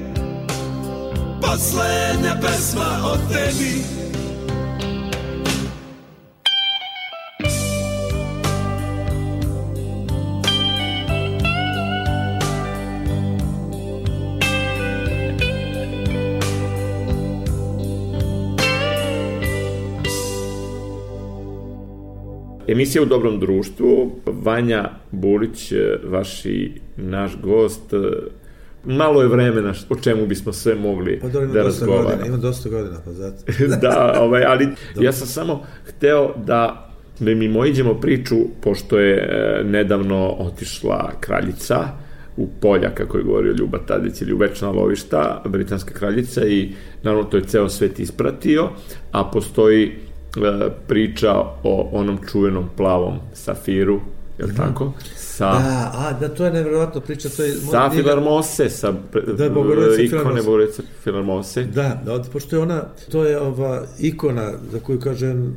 Poslednja pesma o tebi. Emisija u dobrom društvu, Vanja Bulić, vaši, naš gost, malo je vremena o čemu bismo sve mogli pa, dobro, da razgovaramo. Ima dosta godina, pa zato. (laughs) da, ovaj, ali ja sam samo hteo da da mi mojiđemo priču, pošto je e, nedavno otišla kraljica u polja, kako je govorio Ljuba Tadić, ili u večna lovišta, britanska kraljica i naravno to je ceo svet ispratio, a postoji E, priča o onom čuvenom plavom safiru, je li -hmm. tako? Sa, da, a, da, to je nevjerovatno priča. To je, sa Filarmose, sa da, Bogorodice ikone Bogorodice Filarmose. Da, da, pošto je ona, to je ova ikona za koju kažem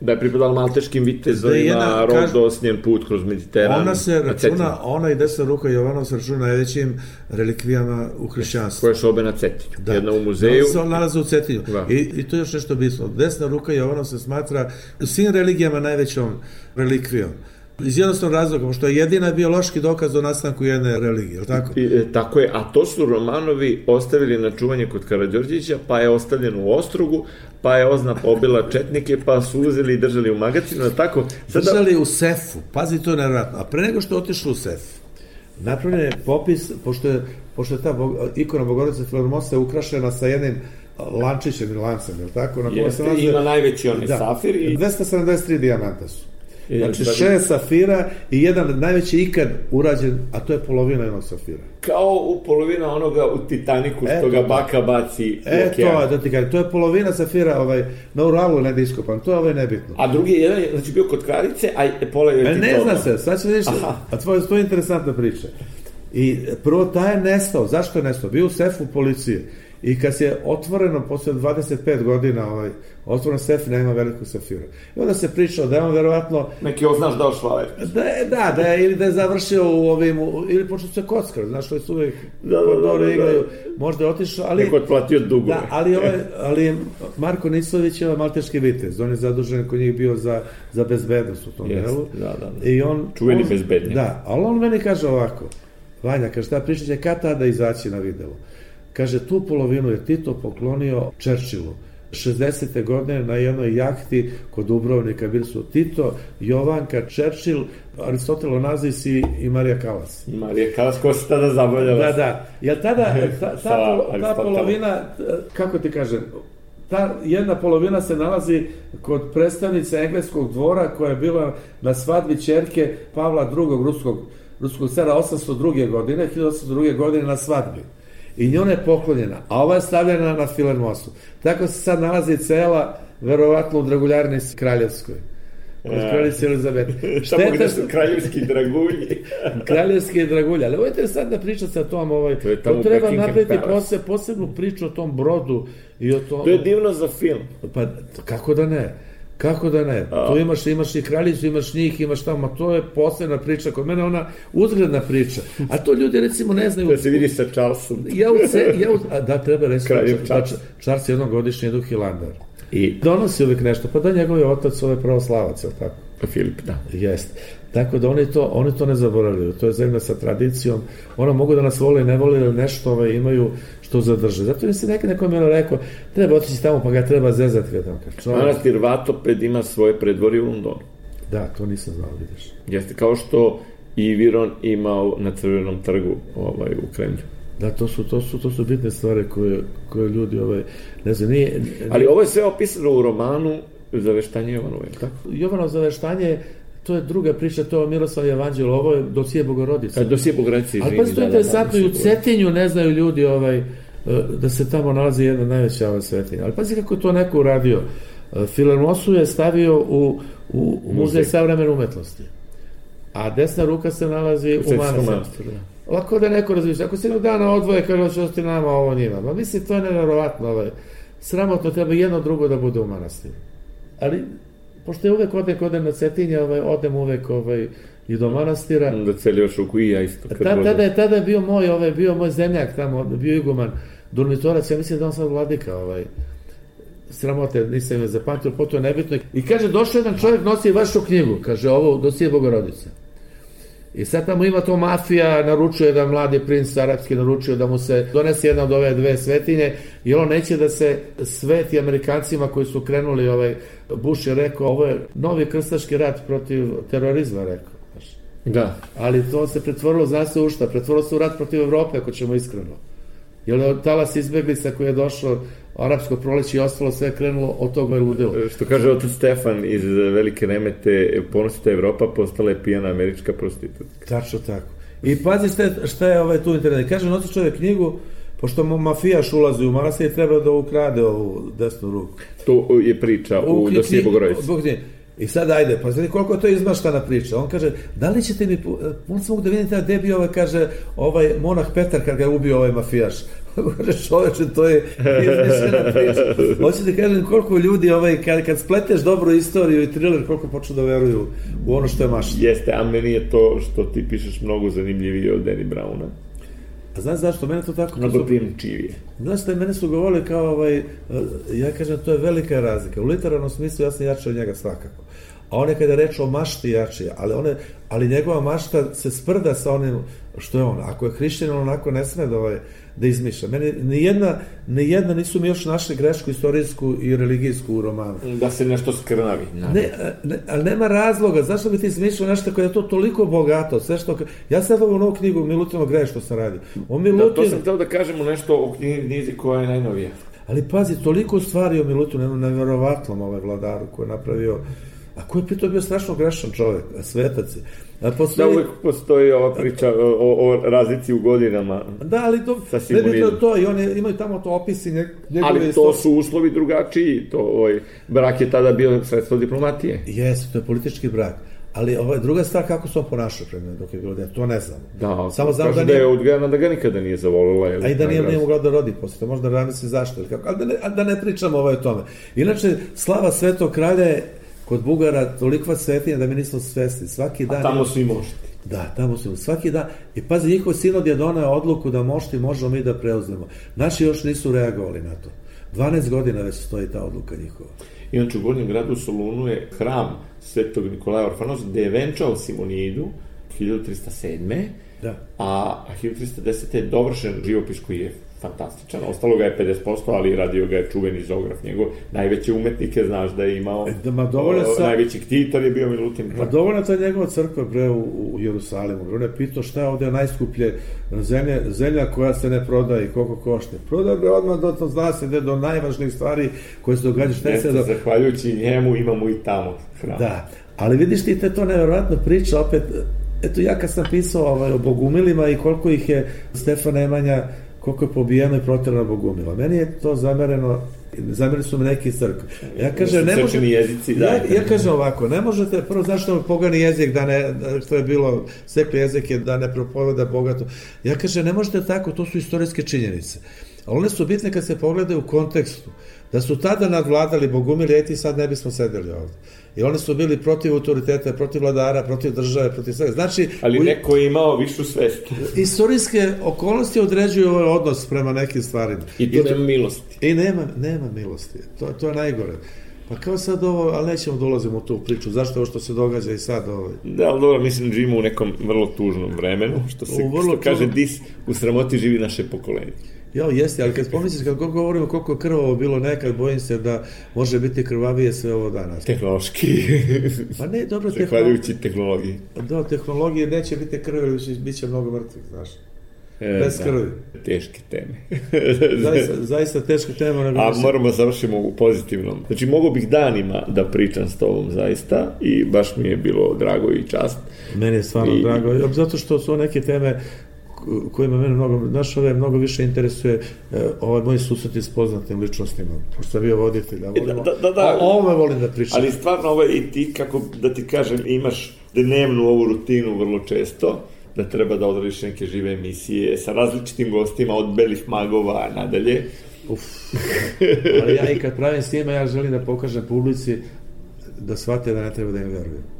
da je pripadala malteškim vitezovima, da rodos, njen put kroz Mediteran. Ona se računa, ona i desna ruka Jovanov se računa najvećim relikvijama u hrišćanstvu. Koje su obe na Cetinju. Da. Jedna u muzeju. Da, se nalaze u Cetinju. Da. I, I to je još nešto bitno. Desna ruka Jovanov se smatra u svim religijama najvećom relikvijom. Iz jednostavnog razloga, što je jedina biološki dokaz o nastanku jedne religije, je tako? I, e, tako je, a to su Romanovi ostavili na čuvanje kod Karadžorđića, pa je ostavljen u Ostrogu, pa je Ozna pobila četnike, pa su uzeli i držali u magacinu, tako? Sada... Držali u sefu, pazi, to je nevratno. A pre nego što je otišlo u sef, napravljen je popis, pošto je, pošto je ta bog, ikona Bogorodice Filharmosa ukrašena sa jednim lančićem ili lancem, je tako? Na Jeste, se nalaze, ima najveći onaj da, safir. I... 273 dijamanta su. Znači šest safira i jedan najveći ikad urađen, a to je polovina jednog safira. Kao u polovina onoga u Titaniku što ga baka baci E, to, da ti kažem, to je polovina safira ovaj, na Uralu ne iskopan, to je ovaj nebitno. A drugi jedan je, znači bio kod Kraljice, a pola je e, Ne zna se, sad će vidiš, a tvoje, to je interesantna priča. I prvo taj je nestao, zašto je nestao? Bio u sefu policije I kad se otvoreno, posle 25 godina, ovaj, otvoreno Sefina ima veliku Sefira. I onda se pričao da je on verovatno... Neki oznaš dao švaler. Da je, da, da je, ili da je završio u ovim, ili počeo se kockar, znaš, je su uvijek da, da, da, da, igraju, možda je otišao, ali... Neko otplatio dugove. Da, ali, ovaj, ali Marko Nislović je malteški vitez, on je zadužen kod njih bio za, za bezbednost u tom yes, delu. Da, da, da. I on... Čuveni on, bezbednik. Da, ali on meni kaže ovako, Vanja, kaže, ta priča će kad tada izaći na video. Kaže, tu polovinu je Tito poklonio Čerčilu. 60. godine na jednoj jahti kod Dubrovnika bili su Tito, Jovanka, Čerčil, Aristotel Onazis i, i Marija Kalas. I Marija Kalas, ko se tada zabavljala? Da, da. Jel tada, (laughs) ta, ta, ta polovina, kako ti kažem, ta jedna polovina se nalazi kod predstavnice engleskog dvora koja je bila na svadbi čerke Pavla II. ruskog, ruskog cara 802. godine, 1802. godine na svadbi i njona je poklonjena, a ova je stavljena na Filermosu. Tako se sad nalazi cela, verovatno u Draguljarni Kraljevskoj. Kod kraljice Elizabete. (laughs) Šteta gde su kraljevski dragulji. (laughs) kraljevski dragulji. Ali ovo je interesantna priča sa tom. Ovaj, to, je to treba napraviti posle, posebnu priču o tom brodu. I o tom, to je divno za film. Pa kako da ne? Kako da ne? A. To imaš, imaš i kraljicu, imaš njih, imaš tamo, to je posebna priča, kod mene ona uzgledna priča. A to ljudi recimo ne znaju. Da se vidi sa Charlesom. Ja u se, ja u, a da treba reći, da Charles. Charles jednog godišnje idu Hilandar. I donosi uvijek nešto, pa da njegov je otac ovaj pravoslavac, je tako? Filip, da. Jeste. Tako da oni to, oni to ne zaboravljaju. To je zemlja sa tradicijom. Ona mogu da nas vole i ne vole, ili nešto ovaj, imaju što zadrže. Zato mi se nekad neko mi rekao, treba otići tamo pa ga treba zezati. Kada tamo čovjek... Manastir Vatoped ima svoje predvorje u Londonu. Da, to nisam znao, vidiš. Jeste, kao što i Viron imao na Crvenom trgu ovaj, u Kremlju. Da, to su, to su, to su bitne stvari koje, koje ljudi, ovaj, ne znam, nije... nije... Ali ovo je sve opisano u romanu Zaveštanje Jovanove, tako? Jovanov Zaveštanje to je druga priča, to je Miroslav Evanđel, ovo je dosije Bogorodice. A dosije Bogorodice, izvini. Ali pa to je interesantno, da, da, i u Cetinju ne znaju ljudi ovaj, e, da se tamo nalazi jedna najveća ova svetinja. Ali pazi kako to neko uradio. E, Filarmosu je stavio u, u, u muzej savremene umetnosti. A desna ruka se nalazi u, u manastiru. Da. Lako da neko razmišlja. Ako se jednog dana odvoje, kaže, će osti nama, ovo njima. Ma mislim, to je nevjerovatno. Ovaj. Sramotno treba jedno drugo da bude u manastiru. Ali pošto je uvek odem kod na Cetinje, ovaj, odem uvek ovaj, i do manastira. Da celi još u ja isto. Ta, tada, je, tada je bio moj, ovaj, bio moj zemljak tamo, bio iguman, Durmitorac, ja mislim da on sad vladika, ovaj, sramote, nisam je zapamtio, potom je nebitno. I kaže, došao jedan čovjek, nosi vašu knjigu, kaže, ovo dosije Bogorodice. I sad tamo ima to mafija, naručuje da mladi princ arapski naručuje da mu se donese jedna od ove dve svetinje i on neće da se sveti Amerikancima koji su krenuli, ovaj, Bush je rekao, ovo je novi krstaški rat protiv terorizma, rekao. Da. Ali to se pretvorilo, zna se u šta, pretvorilo se u rat protiv Evrope, ako ćemo iskreno. Jer je talas izbeglica koji je došao arapsko proleće i ostalo sve krenulo od toga je ludilo. Što kaže otac Stefan iz Velike Nemete, ponosita Evropa postala je pijana američka prostitutka. Tačno tako. I pazi šta je, šta je ovaj tu internet. Kaže, nosi čovjek knjigu, pošto mu mafijaš ulazi u manastir, treba da ukrade ovu desnu ruku. To je priča u, u Dosije Bogorodice. I sad ajde, pa znači koliko to izmaštana priča. On kaže, da li ćete mi, pun sam da vidite gde bi ovaj, kaže, ovaj monah Petar kad ga je ubio ovaj mafijaš. Čoveče, to je izmišljena priča. Hoće da kažem koliko ljudi, ovaj, kad, kad spleteš dobru istoriju i thriller, koliko počnu da veruju u ono što je mašta. Jeste, a meni je to što ti pišeš mnogo zanimljivije od Danny Browna. A znaš zašto? Mene to tako... Mnogo primčivije. Znaš što mene su govorili kao ovaj, ja kažem, to je velika razlika. U literarnom smislu ja sam jači od njega svakako. A on je kada reče o mašti jači, ali, one, ali njegova mašta se sprda sa onim što je on. Ako je hrišćan, on onako ne sme da, ovaj, da izmišlja. Meni nijedna, nijedna nisu mi još našli grešku istorijsku i religijsku u romanu. Da se nešto skrnavi. Ne, ne, ali nema razloga. Zašto bi ti izmišljao nešto koje je to toliko bogato? Sve što, ja sad ovu novu knjigu Milutino greje što sam radio. O Milutin... Da, to sam htio da kažemo nešto o knjizi koja je najnovija. Ali pazi, toliko stvari o Milutinu, neverovatnom ovaj vladaru koji je napravio a koji je pritom bio strašno grešan čovek, svetac je. A postoji... Da uvek postoji ova priča o, o razlici u godinama. Da, ali to, ne bi to, to i oni imaju tamo to opisi njegove Ali to su uslovi drugačiji, to, ovaj, brak je tada bio sredstvo diplomatije. Jeste, to je politički brak. Ali ovo je druga stvar kako se on ponašao pred mene dok je bilo dete, to ne znam. Da, samo znam da, nije... da je odgajana da ga nikada nije zavolila. A i da nije, nije mogla da rodi posle, to možda razmisli zašto. Ili kako. Ali da ne, da ne pričamo ovaj o tome. Inače, slava Svetog kralja je kod Bugara tolikva svetinja da mi nismo svesni. Svaki dan... A tamo su i mošti. Da, tamo su svaki dan. I pazi, njihov sinod je donao odluku da mošti možemo mi da preuzmemo. Naši još nisu reagovali na to. 12 godina već stoji ta odluka njihova. Inače, u Gornjem gradu u Solunu je hram svetog Nikolaja Orfanos, gde je venčao Simonidu 1307. Da. A 1310. je dovršen živopis koji je fantastičan. Ostalo ga je 50%, ali radio ga je čuveni izograf njegov. Najveće umetnike, znaš da je imao. E, da, ma dovoljno sa... Najveći ktitor je bio Milutin. Ma dovoljno ta njegova crkva bre u, u Jerusalimu. On je pitao šta je ovde najskuplje zemlja, zemlja koja se ne prodaje i koliko košta. Prodaje bre odmah do to zna se da do najvažnijih stvari koje se događaju. Šta se do... Zahvaljujući njemu imamo i tamo hram. Da, ali vidiš ti te to neverovatno priča opet Eto, ja kad sam pisao ovaj, o bogumilima i koliko ih je Stefan Nemanja koliko je pobijeno i proterano Bogumila. Meni je to zamereno zamerili su me neki crkve. Ja kažem, ne možete, jezici, da. Ja, ja kažem ovako, ne možete, prvo, zašto pogani jezik da ne, što je bilo, sekli jezik je da ne propoveda bogato. Ja kažem, ne možete tako, to su istorijske činjenice. Ali one su bitne kad se pogledaju u kontekstu. Da su tada nadvladali Bogumili, eti sad ne bismo sedeli ovde. I oni su bili protiv autoriteta, protiv vladara, protiv države, protiv svega. Znači, Ali u... neko je imao višu svest. (laughs) Istorijske okolnosti određuju ovaj odnos prema nekim stvarima. I tu nema milosti. I nema, nema milosti. To, to je najgore. Pa kao sad ovo, ali nećemo dolazimo da u tu priču, zašto ovo što se događa i sad ovo? Da, ali dobro, mislim da živimo u nekom vrlo tužnom vremenu, što se, što kaže dis, u sramoti živi naše pokolenje. Jo, jeste, ali kad pomisliš, kad govorimo koliko krvavo bilo nekad, bojim se da može biti krvavije sve ovo danas. Tehnološki. (laughs) Pa ne, dobro, (laughs) tehnologiji. tehnologiji. Da, tehnologije neće biti krve, bit će mnogo mrtvih, znaš. E, Bez da, krvi. Teške teme. (laughs) zaista, zaista teške teme. A moramo da završimo u pozitivnom. Znači, mogu bih danima da pričam s tobom zaista i baš mi je bilo drago i čast. Meni je stvarno I, drago, zato što su neke teme kojima mene mnogo, znaš, ove mnogo više interesuje uh, ovaj moj susret s poznatim ličnostima, pošto sam bio voditelj, da, volimo, da, da, da, o ovome volim da pričam. Ali stvarno, ovaj, i ti, kako da ti kažem, imaš dnevnu ovu rutinu vrlo često, da treba da odradiš neke žive emisije sa različitim gostima, od belih magova nadalje. Uf. Ali ja i kad pravim snima, ja želim da pokažem publici da shvate da ne treba da im verujem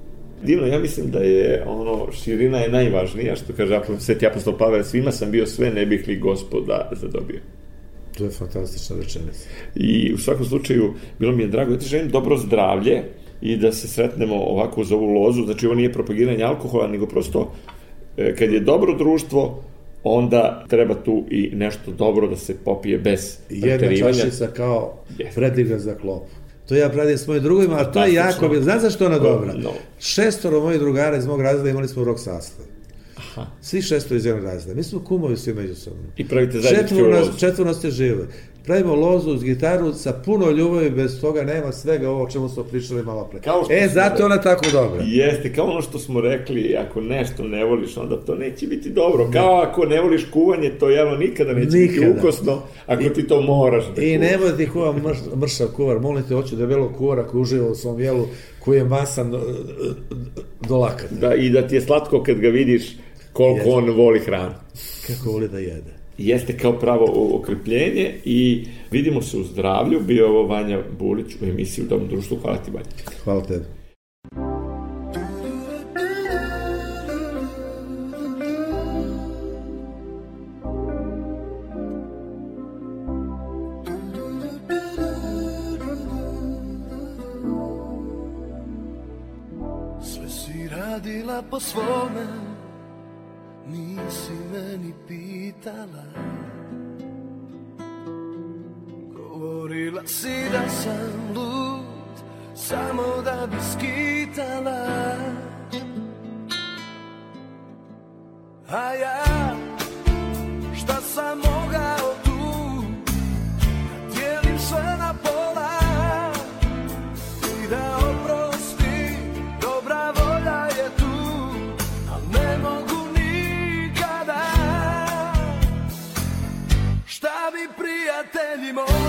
divno, ja mislim da je ono, širina je najvažnija, što kaže Sveti apostol Pavel, svima sam bio sve, ne bih li gospoda zadobio. To je fantastična rečenica. I u svakom slučaju, bilo mi je drago, da ti želim dobro zdravlje i da se sretnemo ovako uz ovu lozu, znači ovo nije propagiranje alkohola, nego prosto e, kad je dobro društvo, onda treba tu i nešto dobro da se popije bez preterivanja. Jedna čašica kao yes. predigra za klopu. To ja pradim s mojim drugovima, a to je jako bilo. Znaš zašto ona dobra? No. Šestoro mojih drugara iz mog razreda imali smo rok sastav. Aha. Svi šesto iz jednog razreda. Mi smo kumovi svi međusobno. I pravite zajednički lozu. Četvrno ste žive. Pravimo lozu uz gitaru sa puno ljubavi, bez toga nema svega ovo o čemu smo pričali malo pre. Kao što e, zato ona tako dobra. Jeste, kao ono što smo rekli, ako nešto ne voliš, onda to neće biti dobro. Kao ako ne voliš kuvanje, to javno nikada neće nikada. biti ukosno, ako I, ti to moraš da I nemoj da ti kuva mrš, mršav kuvar, molim te, hoću debelog kuvara koji uživa u svom jelu, koji je masan do, do lakata. Da, i da ti je slatko kad ga vidiš koliko Jeste. on voli hranu. Kako voli da jede. Jeste kao pravo okrepljenje i vidimo se u zdravlju. Bio ovo Vanja Bulić u emisiji u Domu društvu. Hvala ti, Vanja. Hvala tebi. Sve si radila po svome nisi meni pitala Govorila si da sam lud Samo da bi skitala A ja prijatelji moji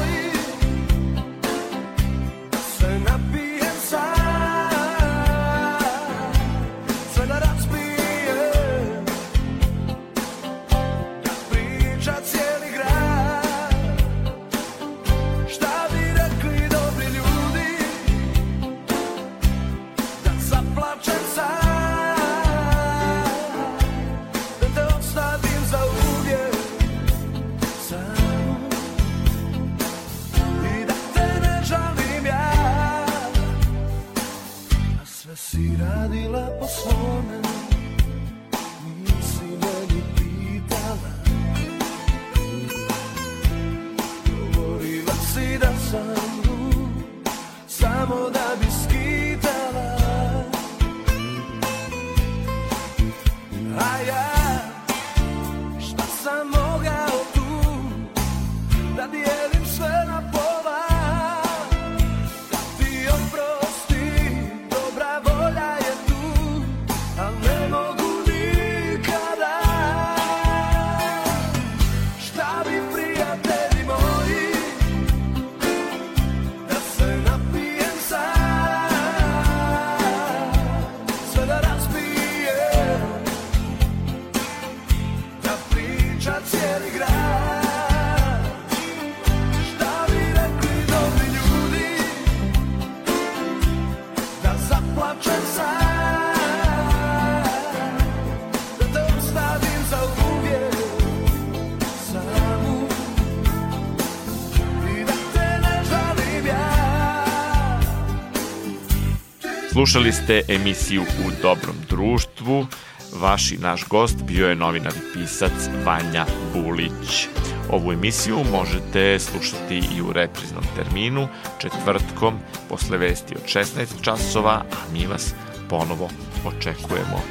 Slušali ste emisiju U dobrom društvu. Vaš i naš gost bio je novinar i pisac Vanja Bulić. Ovu emisiju možete slušati i u repriznom terminu četvrtkom posle vesti od 16 časova, a mi vas ponovo očekujemo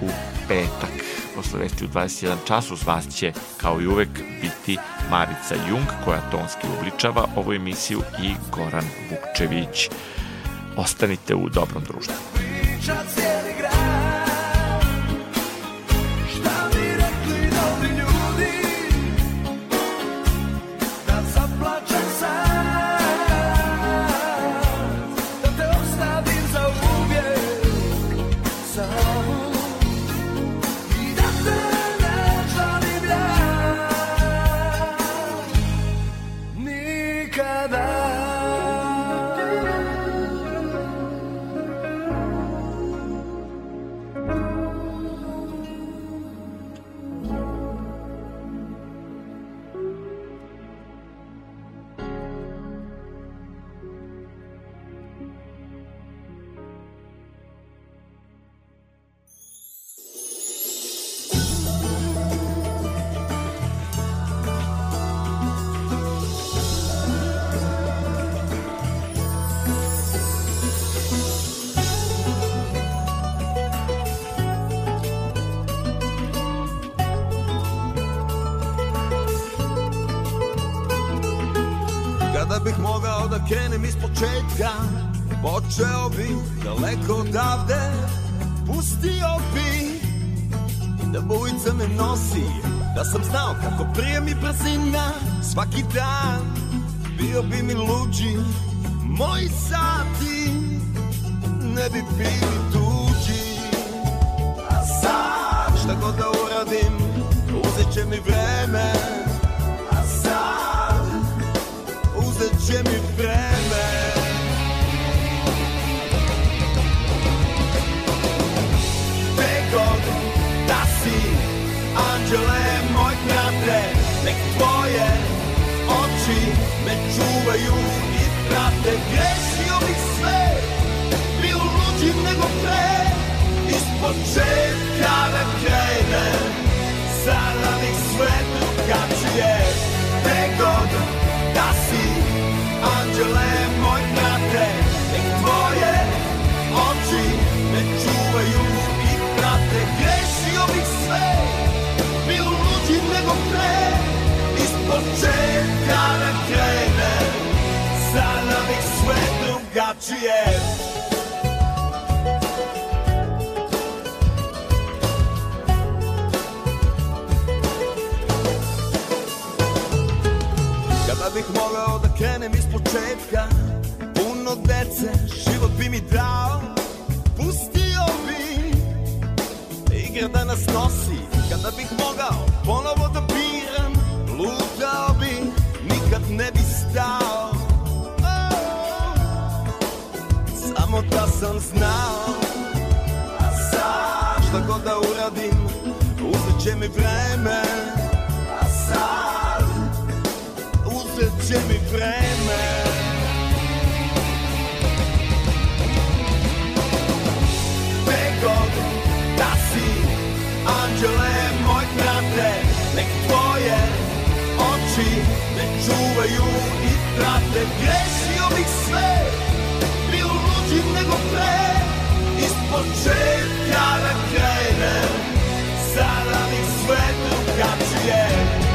u petak. Posle vesti u 21 čas uz vas će kao i uvek biti Marica Jung koja tonski obličava ovu emisiju i Goran Vukčević. Ostanite u dobrom društvu. Anđele moj knate Nek tvoje oči me čuvaju i prate. Grešio bih sve Bio luđi nego pre. Iz početka da krenem Sada bih sve drugačije. Gde god da si anđele moj brate Nek tvoje oči me čuvaju i prate. Grešio bih sve, da da početka Puno dece, život bi mi dao Pustio bi Igra da nas nosi. Kada bih mogao ponovo da biram Lutao bi, nikad ne bi stao. Oh, Samo da sam znao. Sad? Šta god da uradim Uzet će mi vreme. Sad? Uzet mi vreme oči me čuvaju i prate. Grešio bih sve, bilo luđim nego pre. Iz početka na krenem, sada bih sve drugačije